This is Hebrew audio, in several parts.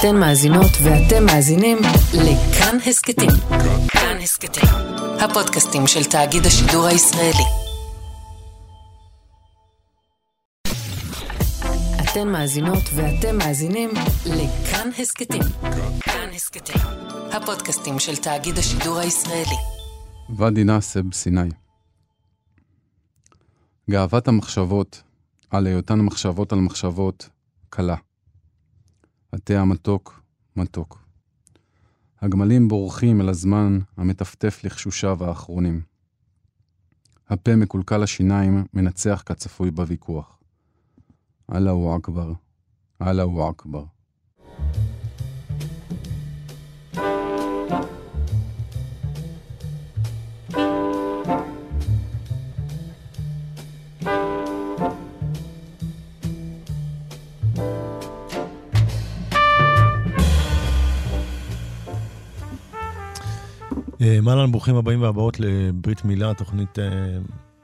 אתן מאזינות ואתם מאזינים לכאן הסכתים. כאן הסכתים, הפודקאסטים של תאגיד השידור הישראלי. אתן מאזינות ואתם מאזינים לכאן הסכתים. כאן הסכתים, הפודקאסטים של תאגיד השידור הישראלי. ואדי נאסב, סיני. גאוות המחשבות, על היותן מחשבות על מחשבות, קלה. התה המתוק, מתוק. הגמלים בורחים אל הזמן המטפטף לחשושיו האחרונים. הפה מקולקל השיניים מנצח כצפוי בוויכוח. אללהו אכבר, אללהו אכבר. אהלן, ברוכים הבאים והבאות לברית מילה, תוכנית אה,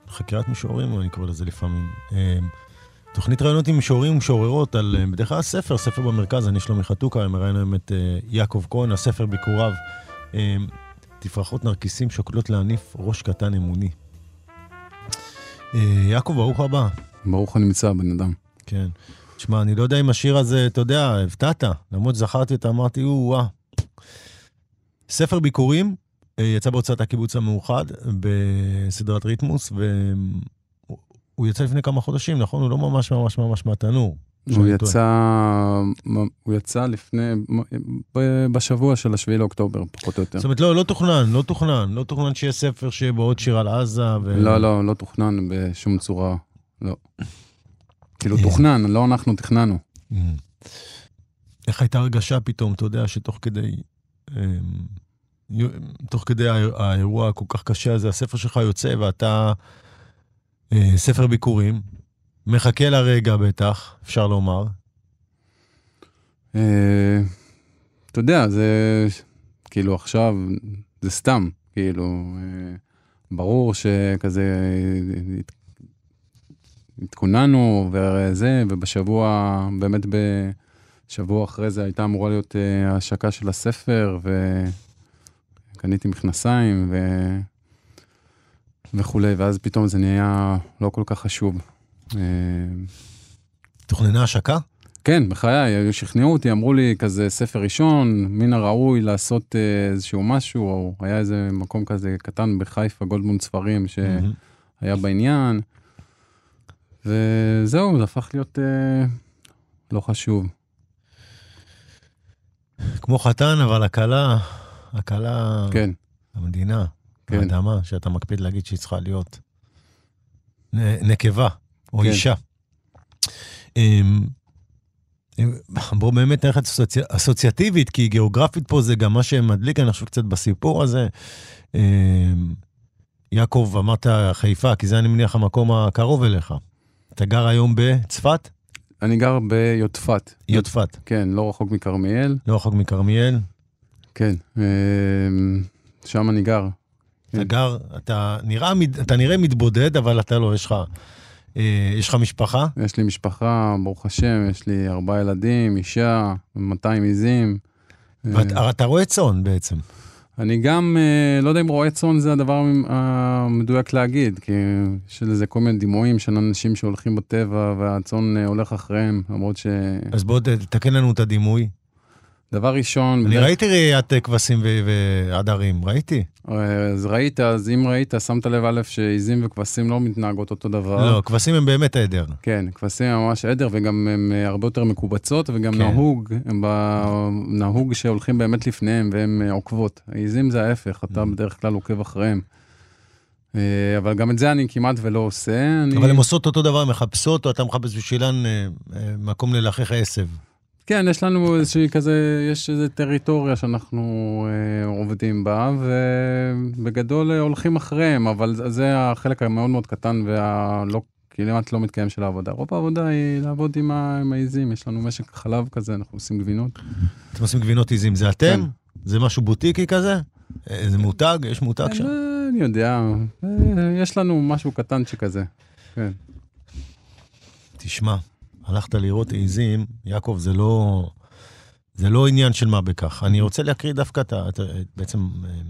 חקירת משוררים, אני קורא לזה לפעמים. אה, תוכנית רעיונות עם משוררים ומשוררות על, אה, בדרך כלל ספר, ספר במרכז, אני שלומי חתוקה, מראיין היום את יעקב כהן, הספר ביקוריו. תפרחות נרקיסים שוקלות להניף ראש קטן אמוני. יעקב, ברוך הבא. ברוך הנמצא, בן אדם. כן. תשמע, אני לא יודע אם השיר הזה, אתה יודע, הפתעת. למרות שזכרתי אותה, אמרתי, או-אה. ספר ביקורים, יצא בהוצאת הקיבוץ המאוחד בסדרת ריתמוס, והוא יצא לפני כמה חודשים, נכון? הוא לא ממש ממש ממש מהתנור. הוא יצא, הוא יצא לפני, בשבוע של השביעי לאוקטובר, פחות או יותר. זאת אומרת, לא, לא תוכנן, לא תוכנן. לא תוכנן שיהיה ספר שיהיה בו עוד שיר על עזה. ו... לא, לא, לא תוכנן בשום צורה, לא. כאילו אה. תוכנן, לא אנחנו תכננו. Mm. איך הייתה הרגשה פתאום, אתה יודע, שתוך כדי... תוך כדי האיר- האירוע הכל כך קשה הזה, הספר שלך יוצא ואתה אה, ספר ביקורים, מחכה לרגע בטח, אפשר לומר. אה, אתה יודע, זה כאילו עכשיו, זה סתם, כאילו, אה, ברור שכזה הת- התכוננו וזה, ובשבוע, באמת בשבוע אחרי זה הייתה אמורה להיות ההשקה של הספר, וקניתי מכנסיים ו... וכולי, ואז פתאום זה נהיה לא כל כך חשוב. אה, תוכננה השקה? כן, בחיי, שכנעו אותי, אמרו לי כזה ספר ראשון, מן הראוי לעשות אה, איזשהו משהו, או היה איזה מקום כזה קטן בחיפה, גולדמונד ספרים. שהיה בעניין, וזהו, זה הפך להיות אה, לא חשוב. כמו חתן, אבל הכלה, הכלה, כן, המדינה, כן. האדמה, שאתה מקפיד להגיד שהיא צריכה להיות נ- נקבה או כן. אישה. אמ, בואו באמת אסוצי... אסוציאטיבית, כי גיאוגרפית פה זה גם מה שמדליק, אני חושב, קצת בסיפור הזה. אמ, יעקב, אמרת חיפה, כי זה אני מניח המקום הקרוב אליך. אתה גר היום בצפת? אני גר ביודפת. יודפת, כן, לא רחוק מכרמיאל, לא רחוק מכרמיאל. כן, אה, שם אני גר. אתה כן. גר, אתה נראה, אתה נראה מתבודד, אבל אתה לא, יש לך, אה, יש לך משפחה? יש לי משפחה, ברוך השם, יש לי ארבעה ילדים, אישה, 200 עיזים. אה, ואתה אתה רואה צאן בעצם. אני גם, אה, לא יודע אם רועה צאן זה הדבר המ- המדויק להגיד, כי יש לזה כל מיני דימויים של אנשים שהולכים בטבע והצאן אה, הולך אחריהם, למרות ש... אז בוא תתקן לנו את הדימוי. דבר ראשון, אני בדרך- ראיתי ראיית כבשים ועדרים, ראיתי. אז ראית, אז אם ראית, שמת לב א' שעיזים וכבשים לא מתנהגות אותו דבר. לא, כבשים הם באמת עדר. כן, כבשים הם ממש עדר, וגם הם אה, הרבה יותר מקובצות, וגם כן. נהוג, הם ב- נהוג שהולכים באמת לפניהם והן אה, עוקבות. העיזים זה ההפך, אתה Mm. בדרך כלל עוקב אחריהם. אה, אבל גם את זה אני כמעט ולא עושה. אני... אבל הן עושות אותו דבר, מחפשות, או אתה מחפש בשבילן מקום ללחך עשב. כן, יש לנו איזושהי כזה, יש איזו טריטוריה שאנחנו אה, עובדים בה, ובגדול אה, הולכים אחריהם, אבל זה- החלק המאוד מאוד קטן והלא, כמעט לא מתקיים של העבודה. רוב העבודה היא לעבוד עם ה- עם העיזים, יש לנו משק חלב כזה, אנחנו עושים גבינות. אתם עושים גבינות עיזים, זה אתם? כן. זה משהו בוטיקי כזה? אה, זה מותג? יש מותג שם? אה, אני יודע, אה, יש לנו משהו קטנצ'יק כזה. כן. תשמע, הלכת לראות עיזים, יעקב, זה לא... זה לא עניין של מה בכך. אני רוצה להקריא דווקא את ה... בעצם, אה,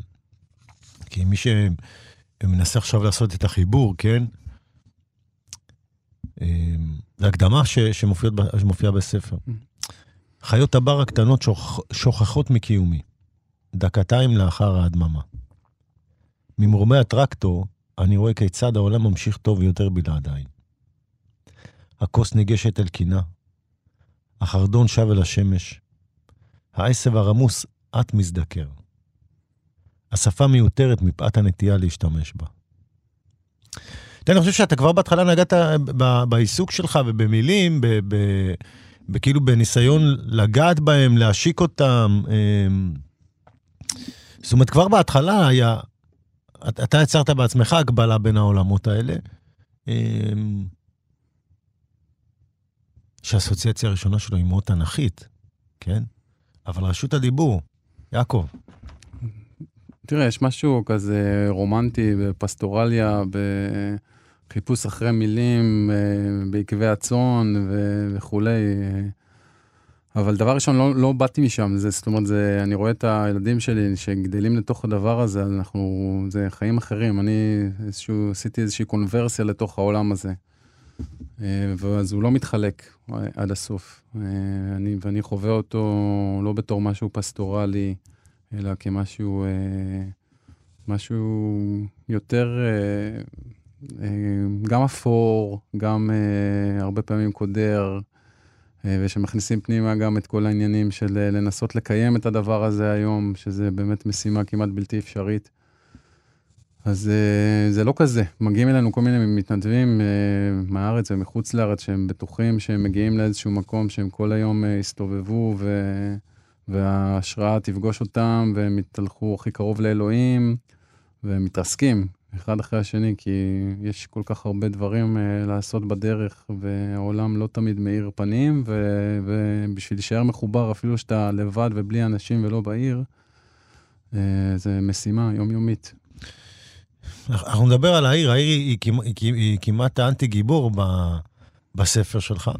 כי מי שמנסה עכשיו לעשות את החיבור, כן? אה, זה הקדמה שמופיעה בספר. חיות הבר הקטנות שוכ... שוכחות מקיומי, דקתיים לאחר ההדממה. ממרומי הטרקטור אני רואה כיצד העולם ממשיך טוב יותר בלעדיי. הכוס ניגשת אל קינה, החרדון שב אל השמש, העשב הרמוס את מזדקר. השפה מיותרת מפאת הנטייה להשתמש בה. אני חושב שאתה כבר בהתחלה נגעת בעיסוק שלך ובמילים, כאילו בניסיון לגעת בהם, להשיק אותם. אמ, זאת אומרת, כבר בהתחלה היה, אתה יצרת בעצמך הגבלה בין העולמות האלה. שהאסוציאציה הראשונה שלו היא מאוד תנכית, כן? אבל רשות הדיבור, יעקב. תראה, יש משהו כזה רומנטי בפסטורליה, בחיפוש אחרי מילים, אה, בעקבי הצאן וכולי. אבל דבר ראשון, לא, לא באתי משם, זה, זאת אומרת, זה, אני רואה את הילדים שלי שגדלים לתוך הדבר הזה, אנחנו, זה חיים אחרים. אני איזשהו, עשיתי איזושהי קונברסיה לתוך העולם הזה. אה, ואז הוא לא מתחלק אה, עד הסוף. אה, אני, ואני חווה אותו לא בתור משהו פסטורלי, אלא כמשהו משהו יותר, גם אפור, גם הרבה פעמים קודר, ושמכניסים פנימה גם את כל העניינים של לנסות לקיים את הדבר הזה היום, שזה באמת משימה כמעט בלתי אפשרית. אז uh, זה לא כזה. מגיעים אלינו כל מיני מתנדבים uh, מהארץ ומחוץ לארץ שהם בטוחים שהם מגיעים לאיזשהו מקום שהם כל היום הסתובבו ו... וההשראה תפגוש אותם והם יתהלכו הכי קרוב לאלוהים והם מתרסקים אחד אחרי השני כי יש כל כך הרבה דברים לעשות בדרך והעולם לא תמיד מאיר פנים ו... ובשביל להישאר מחובר אפילו שאתה לבד ובלי אנשים ולא בעיר, זה משימה יומיומית. אנחנו נדבר על העיר, העיר היא, היא, היא, היא כמעט האנטי גיבור ב, בספר שלך.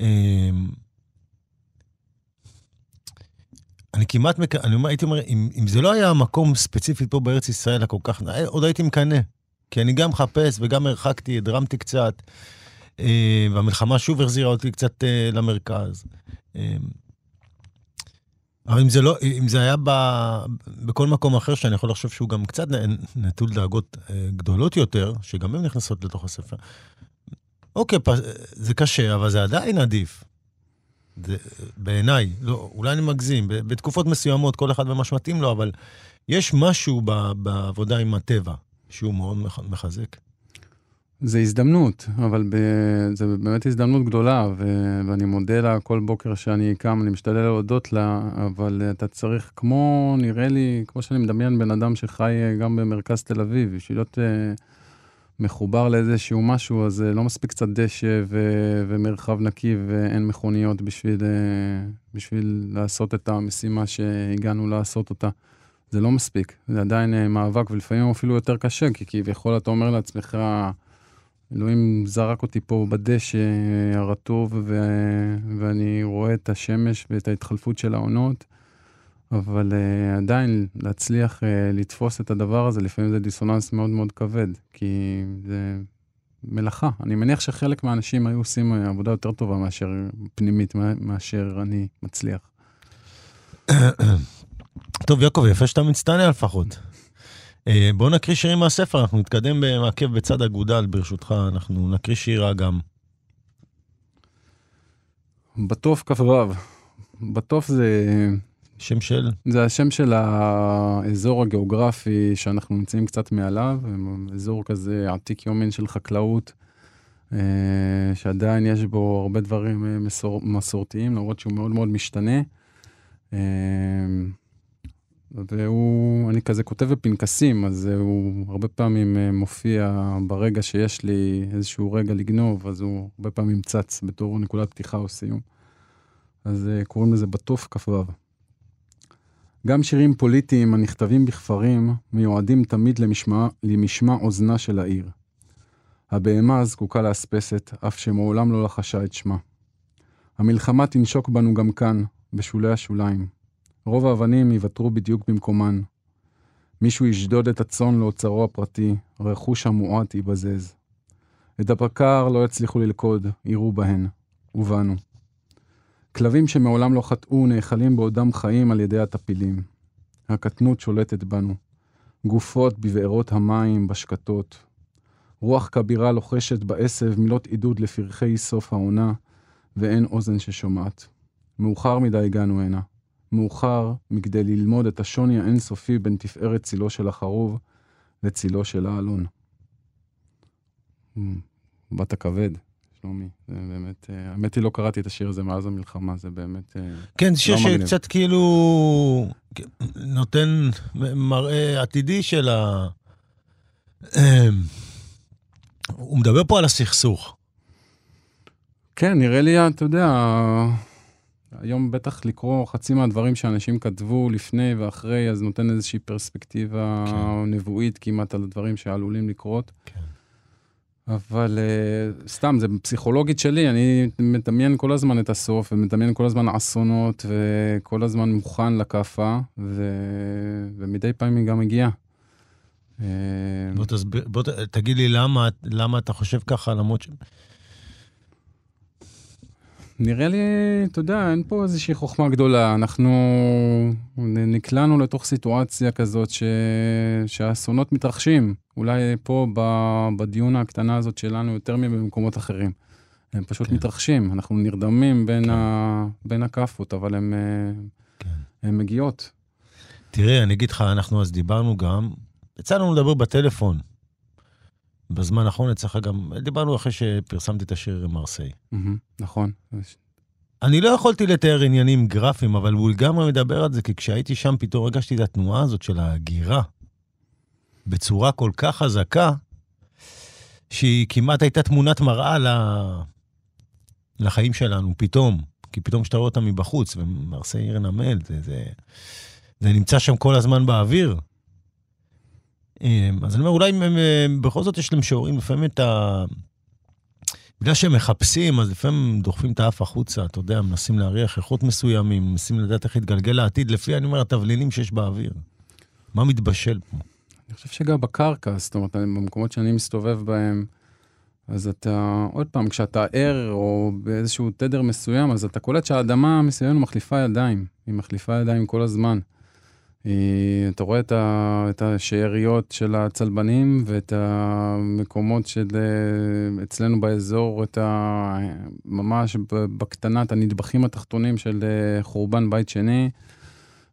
אמ, אני כמעט, מק... אני אומר, הייתי אומר, אם, אם זה לא היה מקום ספציפי פה בארץ ישראל הכל כך, עוד הייתי מקנא. כי אני גם מחפש וגם הרחקתי, הדרמתי קצת, אה, והמלחמה שוב החזירה אותי קצת אה, למרכז. אבל אם זה, לא, אם זה היה ב, בכל מקום אחר, שאני יכול לחשוב שהוא גם קצת נטול דאגות אה, גדולות יותר, שגם הן נכנסות לתוך הספר, אוקיי, זה קשה, אבל זה עדיין עדיף. בעיניי, לא, אולי אני מגזים, בתקופות מסוימות, כל אחד ומה שמתאים לו, אבל יש משהו בעבודה עם הטבע שהוא מאוד מחזק. זה הזדמנות, אבל ב... זה באמת הזדמנות גדולה, ו... ואני מודה לה כל בוקר שאני קם, אני משתדל להודות לה, אבל אתה צריך, כמו, נראה לי, כמו שאני מדמיין בן אדם שחי אה, גם במרכז תל אביב, בשביל להיות uh, מחובר לאיזשהו משהו, אז uh, לא מספיק קצת דשא ו... ומרחב נקי ואין מכוניות בשביל, uh, בשביל לעשות את המשימה שהגענו לעשות אותה. זה לא מספיק, זה עדיין uh, מאבק, ולפעמים אפילו יותר קשה, כי כביכול אתה אומר לעצמך, אלוהים זרק אותי פה בדשא הרטוב, ו... ואני רואה את השמש ואת ההתחלפות של העונות, אבל uh, עדיין להצליח uh, לתפוס את הדבר הזה, לפעמים זה דיסוננס מאוד מאוד כבד, כי זה מלאכה. אני מניח שחלק מהאנשים היו עושים עבודה יותר טובה מאשר פנימית, מאשר אני מצליח. טוב, יעקב, יפה שאתה מצטנע לפחות. אה, בואו נקריא שירים מהספר, אנחנו נתקדם במעכב בצד אגודל, ברשותך, אנחנו נקריא שירה גם. בטוף כ"ו. בטוף זה... שם של? זה השם של האזור הגיאוגרפי שאנחנו נמצאים קצת מעליו, אזור כזה עתיק יומין של חקלאות, אה, שעדיין יש בו הרבה דברים אה, מסור, מסורתיים, למרות שהוא מאוד מאוד משתנה. והוא, אני כזה כותב בפנקסים, אז הוא הרבה פעמים אה, מופיע ברגע שיש לי איזשהו רגע לגנוב, אז הוא הרבה פעמים צץ בתור נקודת פתיחה או סיום. אז אה, קוראים לזה בתוף כ"ו. גם שירים פוליטיים הנכתבים בכפרים מיועדים תמיד למשמע, למשמע אוזנה של העיר. הבהמה זקוקה לאספסת, אף שמעולם לא לחשה את שמה. המלחמה תנשוק בנו גם כאן, בשולי השוליים. רוב האבנים יוותרו בדיוק במקומן. מישהו ישדוד את הצאן לאוצרו הפרטי, הרכוש המועט ייבזז. את הבקר לא יצליחו ללכוד, יראו בהן, ובנו. כלבים שמעולם לא חטאו נאכלים בעודם חיים על ידי הטפילים. הקטנות שולטת בנו. גופות בבארות המים, בשקטות. רוח כבירה לוחשת בעשב מילות עידוד לפרחי סוף העונה, ואין אוזן ששומעת. מאוחר מדי הגענו הנה. מאוחר מכדי ללמוד את השוני האינסופי בין תפארת צילו של החרוב לצילו של האלון. בת הכבד, שלומי, זה באמת, אה, האמת היא לא קראתי את השיר הזה מאז המלחמה, זה באמת... אה, כן, שיר לא שקצת כאילו נותן מראה עתידי של ה... אמ, הוא מדבר פה על הסכסוך. כן, נראה לי, אתה יודע, היום בטח לקרוא חצי מהדברים שאנשים כתבו לפני ואחרי, אז נותן איזושהי פרספקטיבה כן. נבואית כמעט על הדברים שעלולים לקרות. כן. אבל uh, סתם, זה פסיכולוגית שלי, אני מדמיין כל הזמן את הסוף, ומדמיין כל הזמן אסונות, וכל הזמן מוכן לכאפה, ו... ומדי פעם היא גם מגיעה. אה, בוא תסביר, בוא תגיד לי למה, למה אתה חושב ככה, למרות ש... נראה לי, אתה יודע, אין פה איזושהי חוכמה גדולה. אנחנו נקלענו לתוך סיטואציה כזאת ש... שהאסונות מתרחשים. אולי פה בדיון הקטנה הזאת שלנו יותר מבמקומות אחרים. הם פשוט כן. מתרחשים, אנחנו נרדמים בין, כן. ה... בין הכאפות, אבל הם, כן. הם מגיעות. תראה, אני אגיד לך, אנחנו אז דיברנו גם, יצא לנו לדבר בטלפון. בזמן האחרון אצלך גם, דיברנו אחרי שפרסמתי את השיר מרסיי. נכון. אני לא יכולתי לתאר עניינים גרפיים, אבל הוא לגמרי מדבר על זה, כי כשהייתי שם פתאום הרגשתי את התנועה הזאת של ההגירה בצורה כל כך חזקה, שהיא כמעט הייתה תמונת מראה ל... לחיים שלנו, פתאום. כי פתאום כשאתה רואה אותם מבחוץ, ומרסיי עיר נמל, זה, זה, זה נמצא שם כל הזמן באוויר. אמ, אז אני אומר, אולי הם, בכל זאת יש להם שיעורים, לפעמים את ה... בגלל שהם מחפשים, אז לפעמים דוחפים את האף החוצה, אתה יודע, מנסים להריח איכות מסוימים, מנסים לדעת איך להתגלגל לעתיד, לפי, אני אומר, התבלינים שיש באוויר. מה מתבשל פה? אני חושב שגם בקרקע, זאת אומרת, במקומות שאני מסתובב בהם, אז אתה, עוד פעם, כשאתה ער או באיזשהו תדר מסוים, אז אתה קולט שהאדמה מסביבנו מחליפה ידיים. היא מחליפה ידיים כל הזמן. אתה רואה את, השאריות של הצלבנים ואת המקומות של אצלנו באזור, את ה... ממש בקטנה, את הנדבכים התחתונים של חורבן בית שני.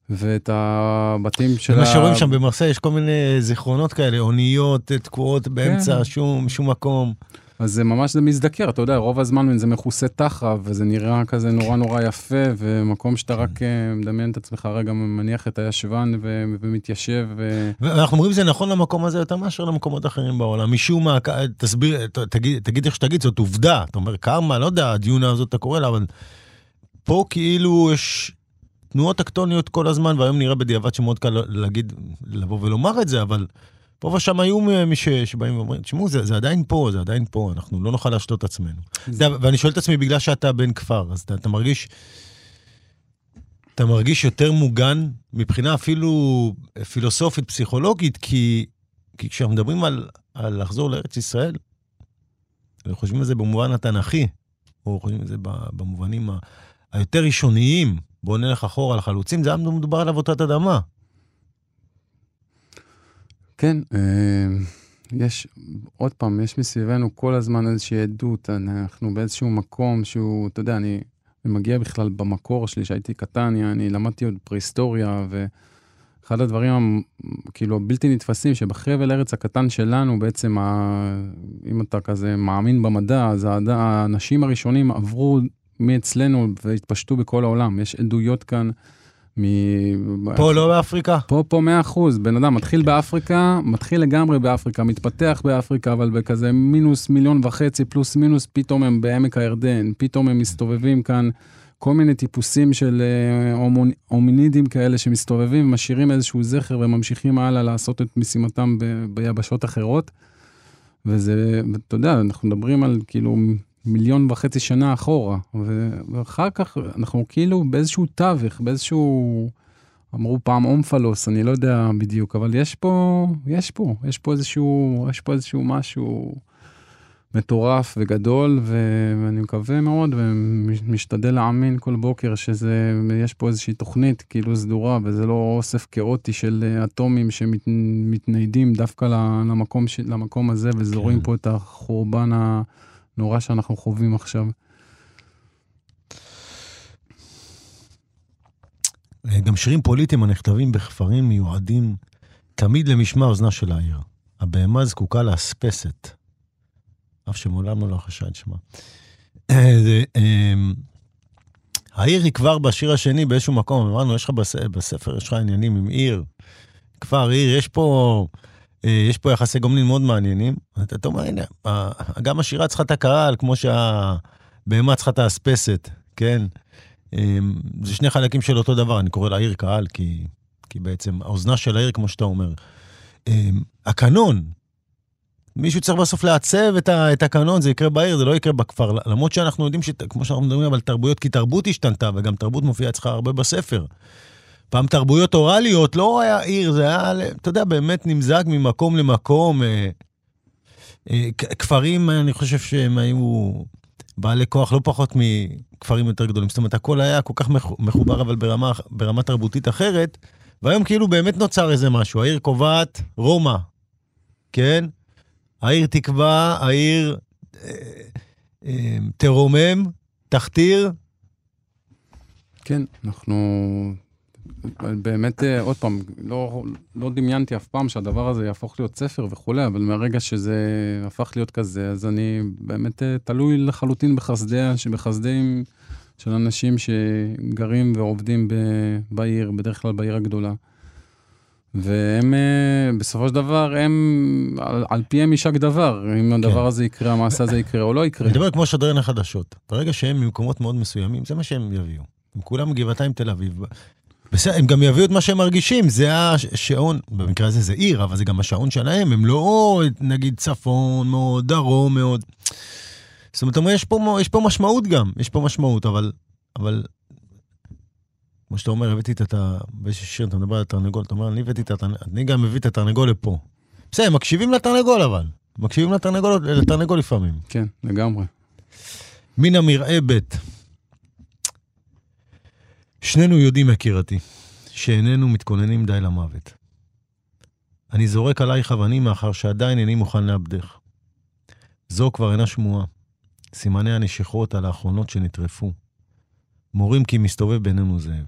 ואת הבתים של. מה שרואים שם במרסיי, יש כל מיני זיכרונות כאלה, אוניות תקועות באמצע כן. שום, שום מקום. אז זה ממש, זה מזדקר, אתה יודע, רוב הזמן זה מכוסה תחרב, וזה נראה כזה נורא נורא יפה, ומקום שאתה רק אה, מדמיין את עצמך רגע, מניח את הישבן ו- ומתיישב. ו... ואנחנו אומרים שזה נכון למקום הזה יותר מאשר למקומות אחרים בעולם. משום מה, תסביר, תגיד, תגיד איך שתגיד, זאת עובדה. אתה אומר, כמה, לא יודע, הדיונה הזאת אתה קורא לה, אבל פה כאילו יש תנועות טקטוניות כל הזמן, והיום נראה בדיעבד שמאוד קל להגיד, לבוא ולומר את זה, אבל... פה ושם היו מי ש, שבאים ואומרים, תשמעו, זה, זה עדיין פה, זה עדיין פה, אנחנו לא נוכל להשלות את עצמנו. זה... ואני שואל את עצמי, בגלל שאתה בן כפר, אז אתה, אתה מרגיש... אתה מרגיש יותר מוגן מבחינה אפילו פילוסופית, פסיכולוגית, כי, כי כשאנחנו מדברים על, על לחזור לארץ ישראל, חושבים על זה במובן התנ"כי, או חושבים על זה במובנים היותר ראשוניים, בואו נלך אחורה לחלוצים, זה היה מדובר על עבודת אדמה. כן, אה, יש, עוד פעם, יש מסביבנו כל הזמן איזושהי עדות, אנחנו באיזשהו מקום שהוא, אתה יודע, אני, אני מגיע בכלל במקור שלי, שהייתי קטן, אני למדתי עוד פרה-היסטוריה, ואחד הדברים, כאילו, הבלתי נתפסים, שבחבל ארץ הקטן שלנו, בעצם, ה, אם אתה כזה מאמין במדע, אז האנשים הראשונים עברו מאצלנו והתפשטו בכל העולם. יש עדויות כאן. מ... פה לא באפריקה? פה, פה 100 אחוז. בן אדם מתחיל כן. באפריקה, מתחיל לגמרי באפריקה, מתפתח באפריקה, אבל בכזה מינוס מיליון וחצי, פלוס מינוס, פתאום הם בעמק הירדן, פתאום הם מסתובבים כאן. כל מיני טיפוסים של אה, הומינידים כאלה שמסתובבים, משאירים איזשהו זכר וממשיכים הלאה לעשות את משימתם ב, ביבשות אחרות. וזה, אתה יודע, אנחנו מדברים על כאילו מיליון וחצי שנה אחורה, ואחר כך אנחנו כאילו באיזשהו תווך, באיזשהו, אמרו פעם אומפלוס, אני לא יודע בדיוק, אבל יש פה, יש פה, יש פה איזשהו, יש פה איזשהו משהו מטורף וגדול, ואני מקווה מאוד ומשתדל להאמין כל בוקר שזה, יש פה איזושהי תוכנית כאילו סדורה, וזה לא אוסף כאוטי של אטומים שמתניידים דווקא למקום, למקום הזה וזורים כן. פה את החורבן ה... נורא שאנחנו חווים עכשיו. גם שירים פוליטיים הנכתבים בכפרים מיועדים תמיד למשמע אוזנה של העיר. הבהמה זקוקה לאספסת, אף שמעולם לא חשד שמה. אמ, העיר היא כבר בשיר השני באיזשהו מקום, אמרנו, יש לך בספר, יש לך עניינים עם עיר, כפר, עיר, יש פה יש פה יחסי גומלין מאוד מעניינים. אתה אומר, הנה, גם השירה צריכה את הקהל, כמו שהבהמה צריכה את האספסת, כן? אמ, זה שני חלקים של אותו דבר, אני קורא לעיר קהל, כי, כי בעצם האוזנה של העיר, כמו שאתה אומר. אמ, הקנון, מישהו צריך בסוף לעצב את, ה, את הקנון, זה יקרה בעיר, זה לא יקרה בכפר. למרות שאנחנו יודעים, שכמו שאנחנו מדברים על תרבויות, כי תרבות השתנתה, וגם תרבות מופיעה אצלך הרבה בספר. פעם תרבויות אוראליות, לא היה עיר, זה היה, אתה יודע, באמת נמזג ממקום למקום. אה, אה, כפרים, אני חושב שהם היו בעלי כוח לא פחות מכפרים יותר גדולים. זאת אומרת, הכל היה כל כך מחובר, אבל ברמה, ברמה תרבותית אחרת, והיום כאילו באמת נוצר איזה משהו. העיר קובעת רומא, כן? העיר תקבע, העיר אה, אה, תרומם, תכתיר. כן, אנחנו באמת, אה, עוד פעם, לא, לא דמיינתי אף פעם שהדבר הזה יהפוך להיות ספר וכולי, אבל מהרגע שזה הפך להיות כזה, אז אני באמת אה, תלוי לחלוטין בחסדיה, בחסדים של אנשים שגרים ועובדים ב, בעיר, בדרך כלל בעיר הגדולה. והם, אה, בסופו של דבר, הם, על, על פיהם יישק דבר, אם הדבר כן. הזה יקרה, המעשה הזה יקרה או לא יקרה. אני מדבר כמו שדרן החדשות. ברגע שהם ממקומות מאוד מסוימים, זה מה שהם יביאו. הם כולם גבעתיים תל אביב. בסדר, הם גם יביאו את מה שהם מרגישים, זה השעון, במקרה הזה זה עיר, אבל זה גם השעון שלהם, הם לא נגיד צפון מאוד, דרום מאוד. זאת אומרת, יש פה, יש פה משמעות גם, יש פה משמעות, אבל, אבל כמו שאתה אומר, הבאתי את ה... באיזה שיר אתה מדבר על התרנגול, אתה אומר, אני הבאתי את התרנגול, אני גם מביא את התרנגול לפה. בסדר, מקשיבים לתרנגול אבל. מקשיבים לתרנגול, לתרנגול לפעמים. כן, לגמרי. מן המרעה ב' שנינו יודעים, יקירתי, שאיננו מתכוננים די למוות. אני זורק עלייך אבנים מאחר שעדיין איני מוכן לאבדך. זו כבר אינה שמועה. סימני הנשיכות על האחרונות שנטרפו. מורים כי מסתובב בינינו זאב.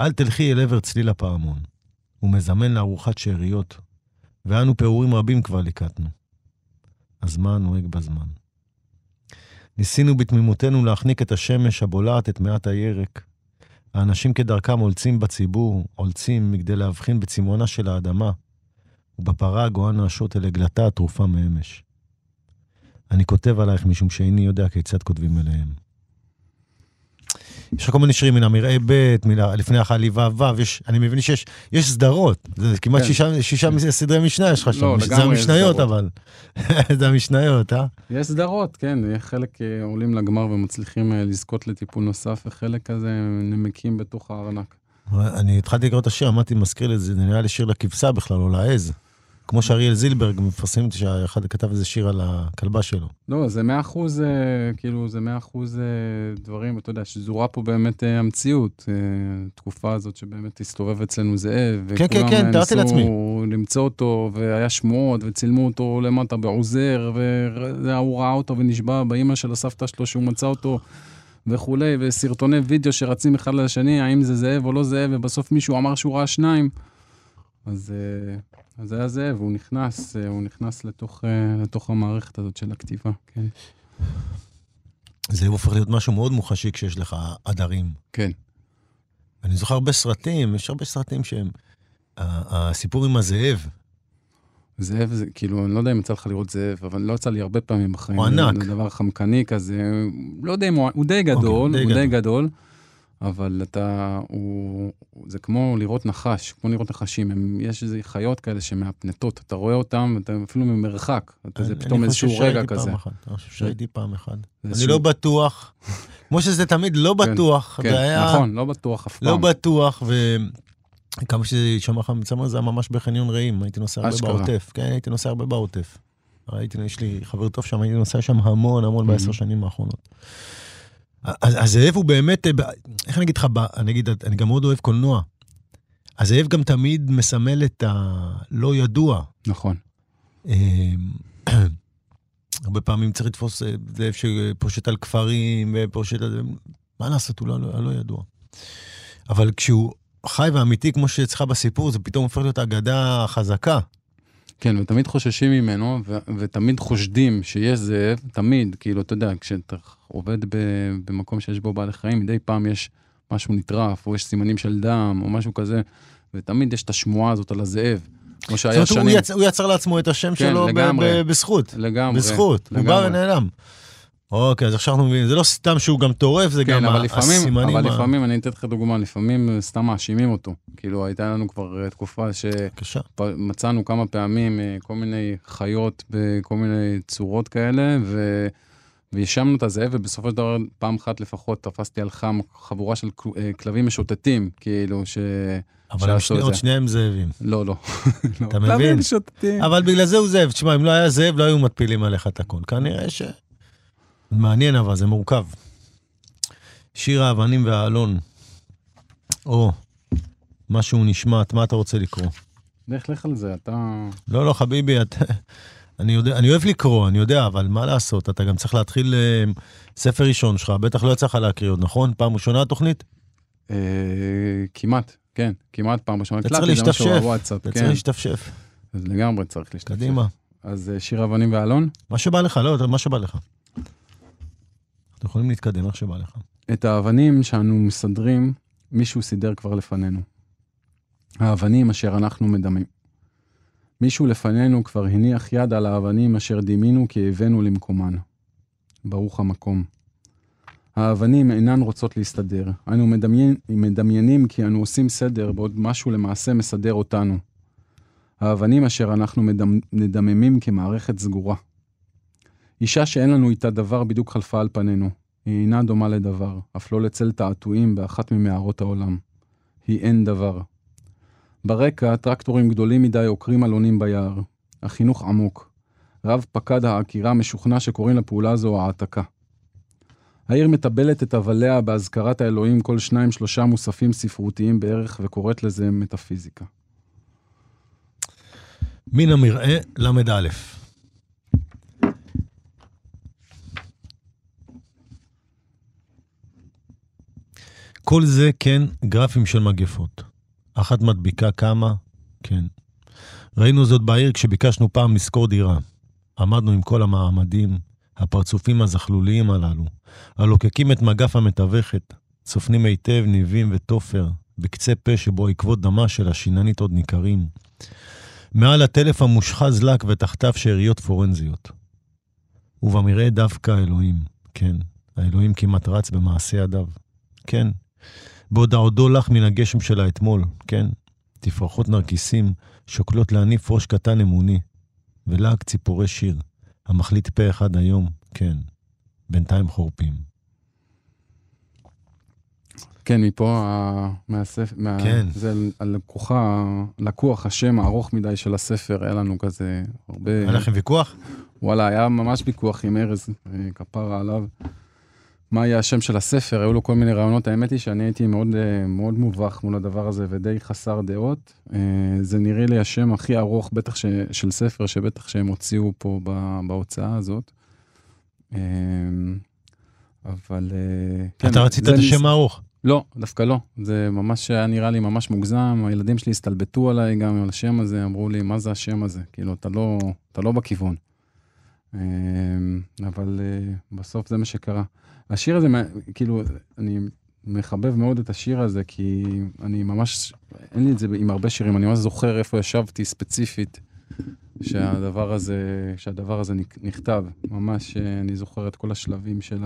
אל תלכי אל עבר צליל הפעמון. הוא מזמן לארוחת שאריות, ואנו פעורים רבים כבר ליקטנו. הזמן נוהג בזמן. ניסינו בתמימותנו להחניק את השמש הבולעת את מעט הירק. האנשים כדרכם עולצים בציבור, עולצים מכדי להבחין בצמאונה של האדמה, ובפרה הגואה נעשות אל עגלתה התרופה מאמש. אני כותב עלייך משום שאיני יודע כיצד כותבים אליהם. יש לך כל מיני שירים מן המרעה ב', לפני החליב ו', יש, אני מבין שיש יש סדרות, זה כמעט כן. שישה, שישה סדרי משנה יש לך שם, לא, זה המשניות אבל, זה המשניות, אה? יש סדרות, כן, חלק אה, עולים לגמר ומצליחים אה, לזכות לטיפול נוסף, וחלק כזה נמקים בתוך הארנק. אני התחלתי לקרוא את השיר, אמרתי, מזכיר לי, זה נראה לי שיר לכבשה בכלל, או לעז. כמו שאריאל זילברג מפרסם שאחד כתב איזה שיר על הכלבה שלו. לא, זה מאה אחוז, אה, כאילו, זה מאה אחוז אה, דברים, אתה יודע, שזורה פה באמת אה, המציאות. תקופה הזאת שבאמת הסתובב אצלנו זאב. כן, כן, כן, תיארתי לעצמי. וכולם למצוא אותו, והיה שמועות, וצילמו אותו למטה בעוזר, והוא ראה אותו ונשבע באימא של הסבתא שלו שהוא מצא אותו. וכולי, וסרטוני וידאו שרצים אחד לשני, האם זה זאב או לא זאב, ובסוף מישהו אמר שהוא ראה שניים. אז אז זה היה זה, והוא נכנס, אה, הוא נכנס לתוך, אה, לתוך המערכת הזאת של הכתיבה, כן. זה הופך להיות משהו מאוד מוחשי כשיש לך עדרים. כן. אני זוכר הרבה סרטים, יש הרבה סרטים שהם... הסיפור עם הזאב. זאב זה, כאילו, אני לא יודע אם יצא לך לראות זאב, אבל לא יצא לי הרבה פעמים בחיים. הוא ענק. זה דבר חמקני כזה, לא יודע אם הוא, הוא די גדול, okay, אוקיי, הוא די גדול. די גדול. אבל אתה, הוא, זה כמו לראות נחש, כמו לראות נחשים. הם, יש איזה חיות כאלה שמהפנטות, אתה רואה אותם, אתה אפילו ממרחק, אתה, זה פתאום איזשהו רגע כזה. אני חושב שהייתי פעם אחת. אני לא בטוח, כמו שזה תמיד לא כן, בטוח, כן, זה היה... נכון, לא בטוח אף לא פעם. לא בטוח, וכמה שזה יישמע לך מצמר, זה היה ממש בחניון רעים, הייתי נוסע הרבה בעוטף. כן, הייתי נוסע הרבה בעוטף. ראיתי, יש לי חבר טוב שם, הייתי נוסע שם המון המון בעשר שנים האחרונות. הזאב הוא באמת, אה, איך אני אגיד לך, אני אגיד, אני גם מאוד אוהב קולנוע. הזאב גם תמיד מסמל את הלא ידוע. נכון. אמ, הרבה פעמים צריך לתפוס אה, זאב שפושט על כפרים ופושט על... מה לעשות, הוא לא, לא, לא ידוע. אבל כשהוא חי ואמיתי כמו שאצלך בסיפור, זה פתאום הופך להיות אגדה חזקה. כן, ותמיד חוששים ממנו, ו- ותמיד חושדים שיש זאב, תמיד, כאילו, אתה יודע, כשאתה עובד ב- במקום שיש בו בעלי חיים, מדי פעם יש משהו נטרף, או יש סימנים של דם, או משהו כזה, ותמיד יש את השמועה הזאת על הזאב. כמו שהיה שנים. הוא, יצ... הוא יצר לעצמו את השם כן, שלו לגמרי, ב- בזכות. לגמרי. בזכות. לגמרי. הוא בא ונעלם. אוקיי, אז עכשיו אנחנו מבינים, זה לא סתם שהוא גם טורף, זה כן, גם אבל לפעמים, הסימנים... אבל ה... לפעמים, אני אתן לך דוגמה, לפעמים סתם מאשימים אותו. כאילו, הייתה לנו כבר אה, תקופה שמצאנו כמה פעמים אה, כל מיני חיות בכל מיני צורות כאלה, ו... והאשמנו את הזאב, ובסופו של דבר, פעם אחת לפחות תפסתי על חם חבורה של אה, כלבים משוטטים, כאילו, ש... אבל עוד שניהם זאבים. לא, לא. אתה מבין? כלבים משוטטים. אבל בגלל זה הוא זאב. תשמע, אם לא היה זאב, לא היו מטפילים עליך את הכל. כנראה ש... מעניין אבל, זה מורכב. שיר האבנים והאלון. או, משהו נשמט, מה אתה רוצה לקרוא? לך, לך על זה, אתה... לא, לא, חביבי, אתה... אני, יודע, אני אוהב לקרוא, אני יודע, אבל מה לעשות, אתה גם צריך להתחיל uh, ספר ראשון שלך, בטח לא יצא לך להקריא עוד, נכון? פעם ראשונה התוכנית? אה, כמעט, כן, כמעט פעם ראשונה. אתה צריך להשתפשף, אתה צריך להשתפשף. לגמרי צריך להשתפשף. קדימה. אז uh, שיר אבנים ואלון? מה שבא לך, לא, מה שבא לך. יכולים להתקדם איך שבא לך. את האבנים שאנו מסדרים, מישהו סידר כבר לפנינו. האבנים אשר אנחנו מדמים. מישהו לפנינו כבר הניח יד על האבנים אשר דימינו כי הבאנו למקומן. ברוך המקום. האבנים אינן רוצות להסתדר. אנו מדמיין, מדמיינים כי אנו עושים סדר, בעוד משהו למעשה מסדר אותנו. האבנים אשר אנחנו מדמ, מדממים כמערכת סגורה. אישה שאין לנו איתה דבר בדיוק חלפה על פנינו. היא אינה דומה לדבר, אף לא לצל תעתועים באחת ממערות העולם. היא אין דבר. ברקע, טרקטורים גדולים מדי עוקרים אלונים ביער. החינוך עמוק. רב פקד העקירה משוכנע שקוראים לפעולה זו העתקה. העיר מטבלת את אבליה באזכרת האלוהים כל שניים שלושה מוספים ספרותיים בערך וקוראת לזה מטאפיזיקה. מן המרעה ל"א כל זה, כן, גרפים של מגפות. אחת מדביקה כמה, כן. ראינו זאת בעיר כשביקשנו פעם לשכור דירה. עמדנו עם כל המעמדים, הפרצופים הזחלוליים הללו, הלוקקים את מגף המתווכת, צופנים היטב ניבים ותופר, בקצה פה שבו עקבות דמה של השיננית עוד ניכרים. מעל הטלף המושחז לק ותחתיו שאריות פורנזיות. ובמראה דווקא האלוהים, כן, האלוהים כמעט רץ במעשה ידיו. כן, בעוד העודו לך מן הגשם של האתמול, כן, תפרחות נרקיסים שוקלות להניף ראש קטן אמוני, ולהג ציפורי שיר, המחליט פה אחד היום, כן, בינתיים חורפים. כן, מפה, מהספר, מה, כן. זה הלקוחה, לקוח השם הארוך מדי של הספר, היה לנו כזה הרבה... היה לכם ויכוח? וואלה, היה ממש ויכוח עם ארז, אה, כפרה עליו. מה יהיה השם של הספר, היו לו כל מיני רעיונות. האמת היא שאני הייתי מאוד, אה, מאוד מובך מול הדבר הזה ודי חסר דעות. אה, זה נראה לי השם הכי ארוך, בטח ש, של ספר, שבטח שהם הוציאו פה בהוצאה הזאת. אה, אבל... כן, אתה רצית את השם הארוך? לא, דווקא לא. זה ממש היה נראה לי ממש מוגזם. הילדים שלי הסתלבטו עליי גם על השם הזה, אמרו לי, מה זה השם הזה? כאילו, אתה לא, אתה לא בכיוון. אבל בסוף זה מה שקרה. השיר הזה, כאילו, אני מחבב מאוד את השיר הזה, כי אני ממש, אין לי את זה עם הרבה שירים, אני ממש זוכר איפה ישבתי ספציפית, שהדבר הזה, שהדבר הזה נכתב. ממש, אני זוכר את כל השלבים של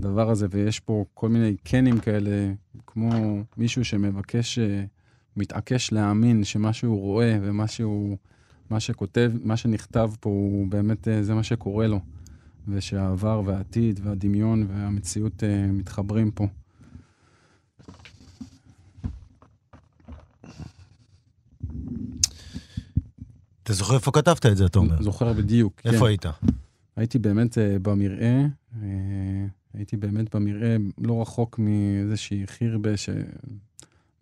הדבר הזה, ויש פה כל מיני קנים כאלה, כמו מישהו שמבקש, אה, מתעקש להאמין שמה שהוא רואה ומה שהוא, מה שכותב, מה שנכתב פה, הוא באמת, אה, זה מה שקורה לו. ושהעבר והעתיד והדמיון והמציאות אה, מתחברים פה. אתה זוכר איפה כתבת את זה, אתה אומר? זוכר בדיוק, כן. איפה היית? הייתי באמת uh, במרעה, uh, הייתי באמת במרעה לא רחוק מאיזושהי חירבה ש...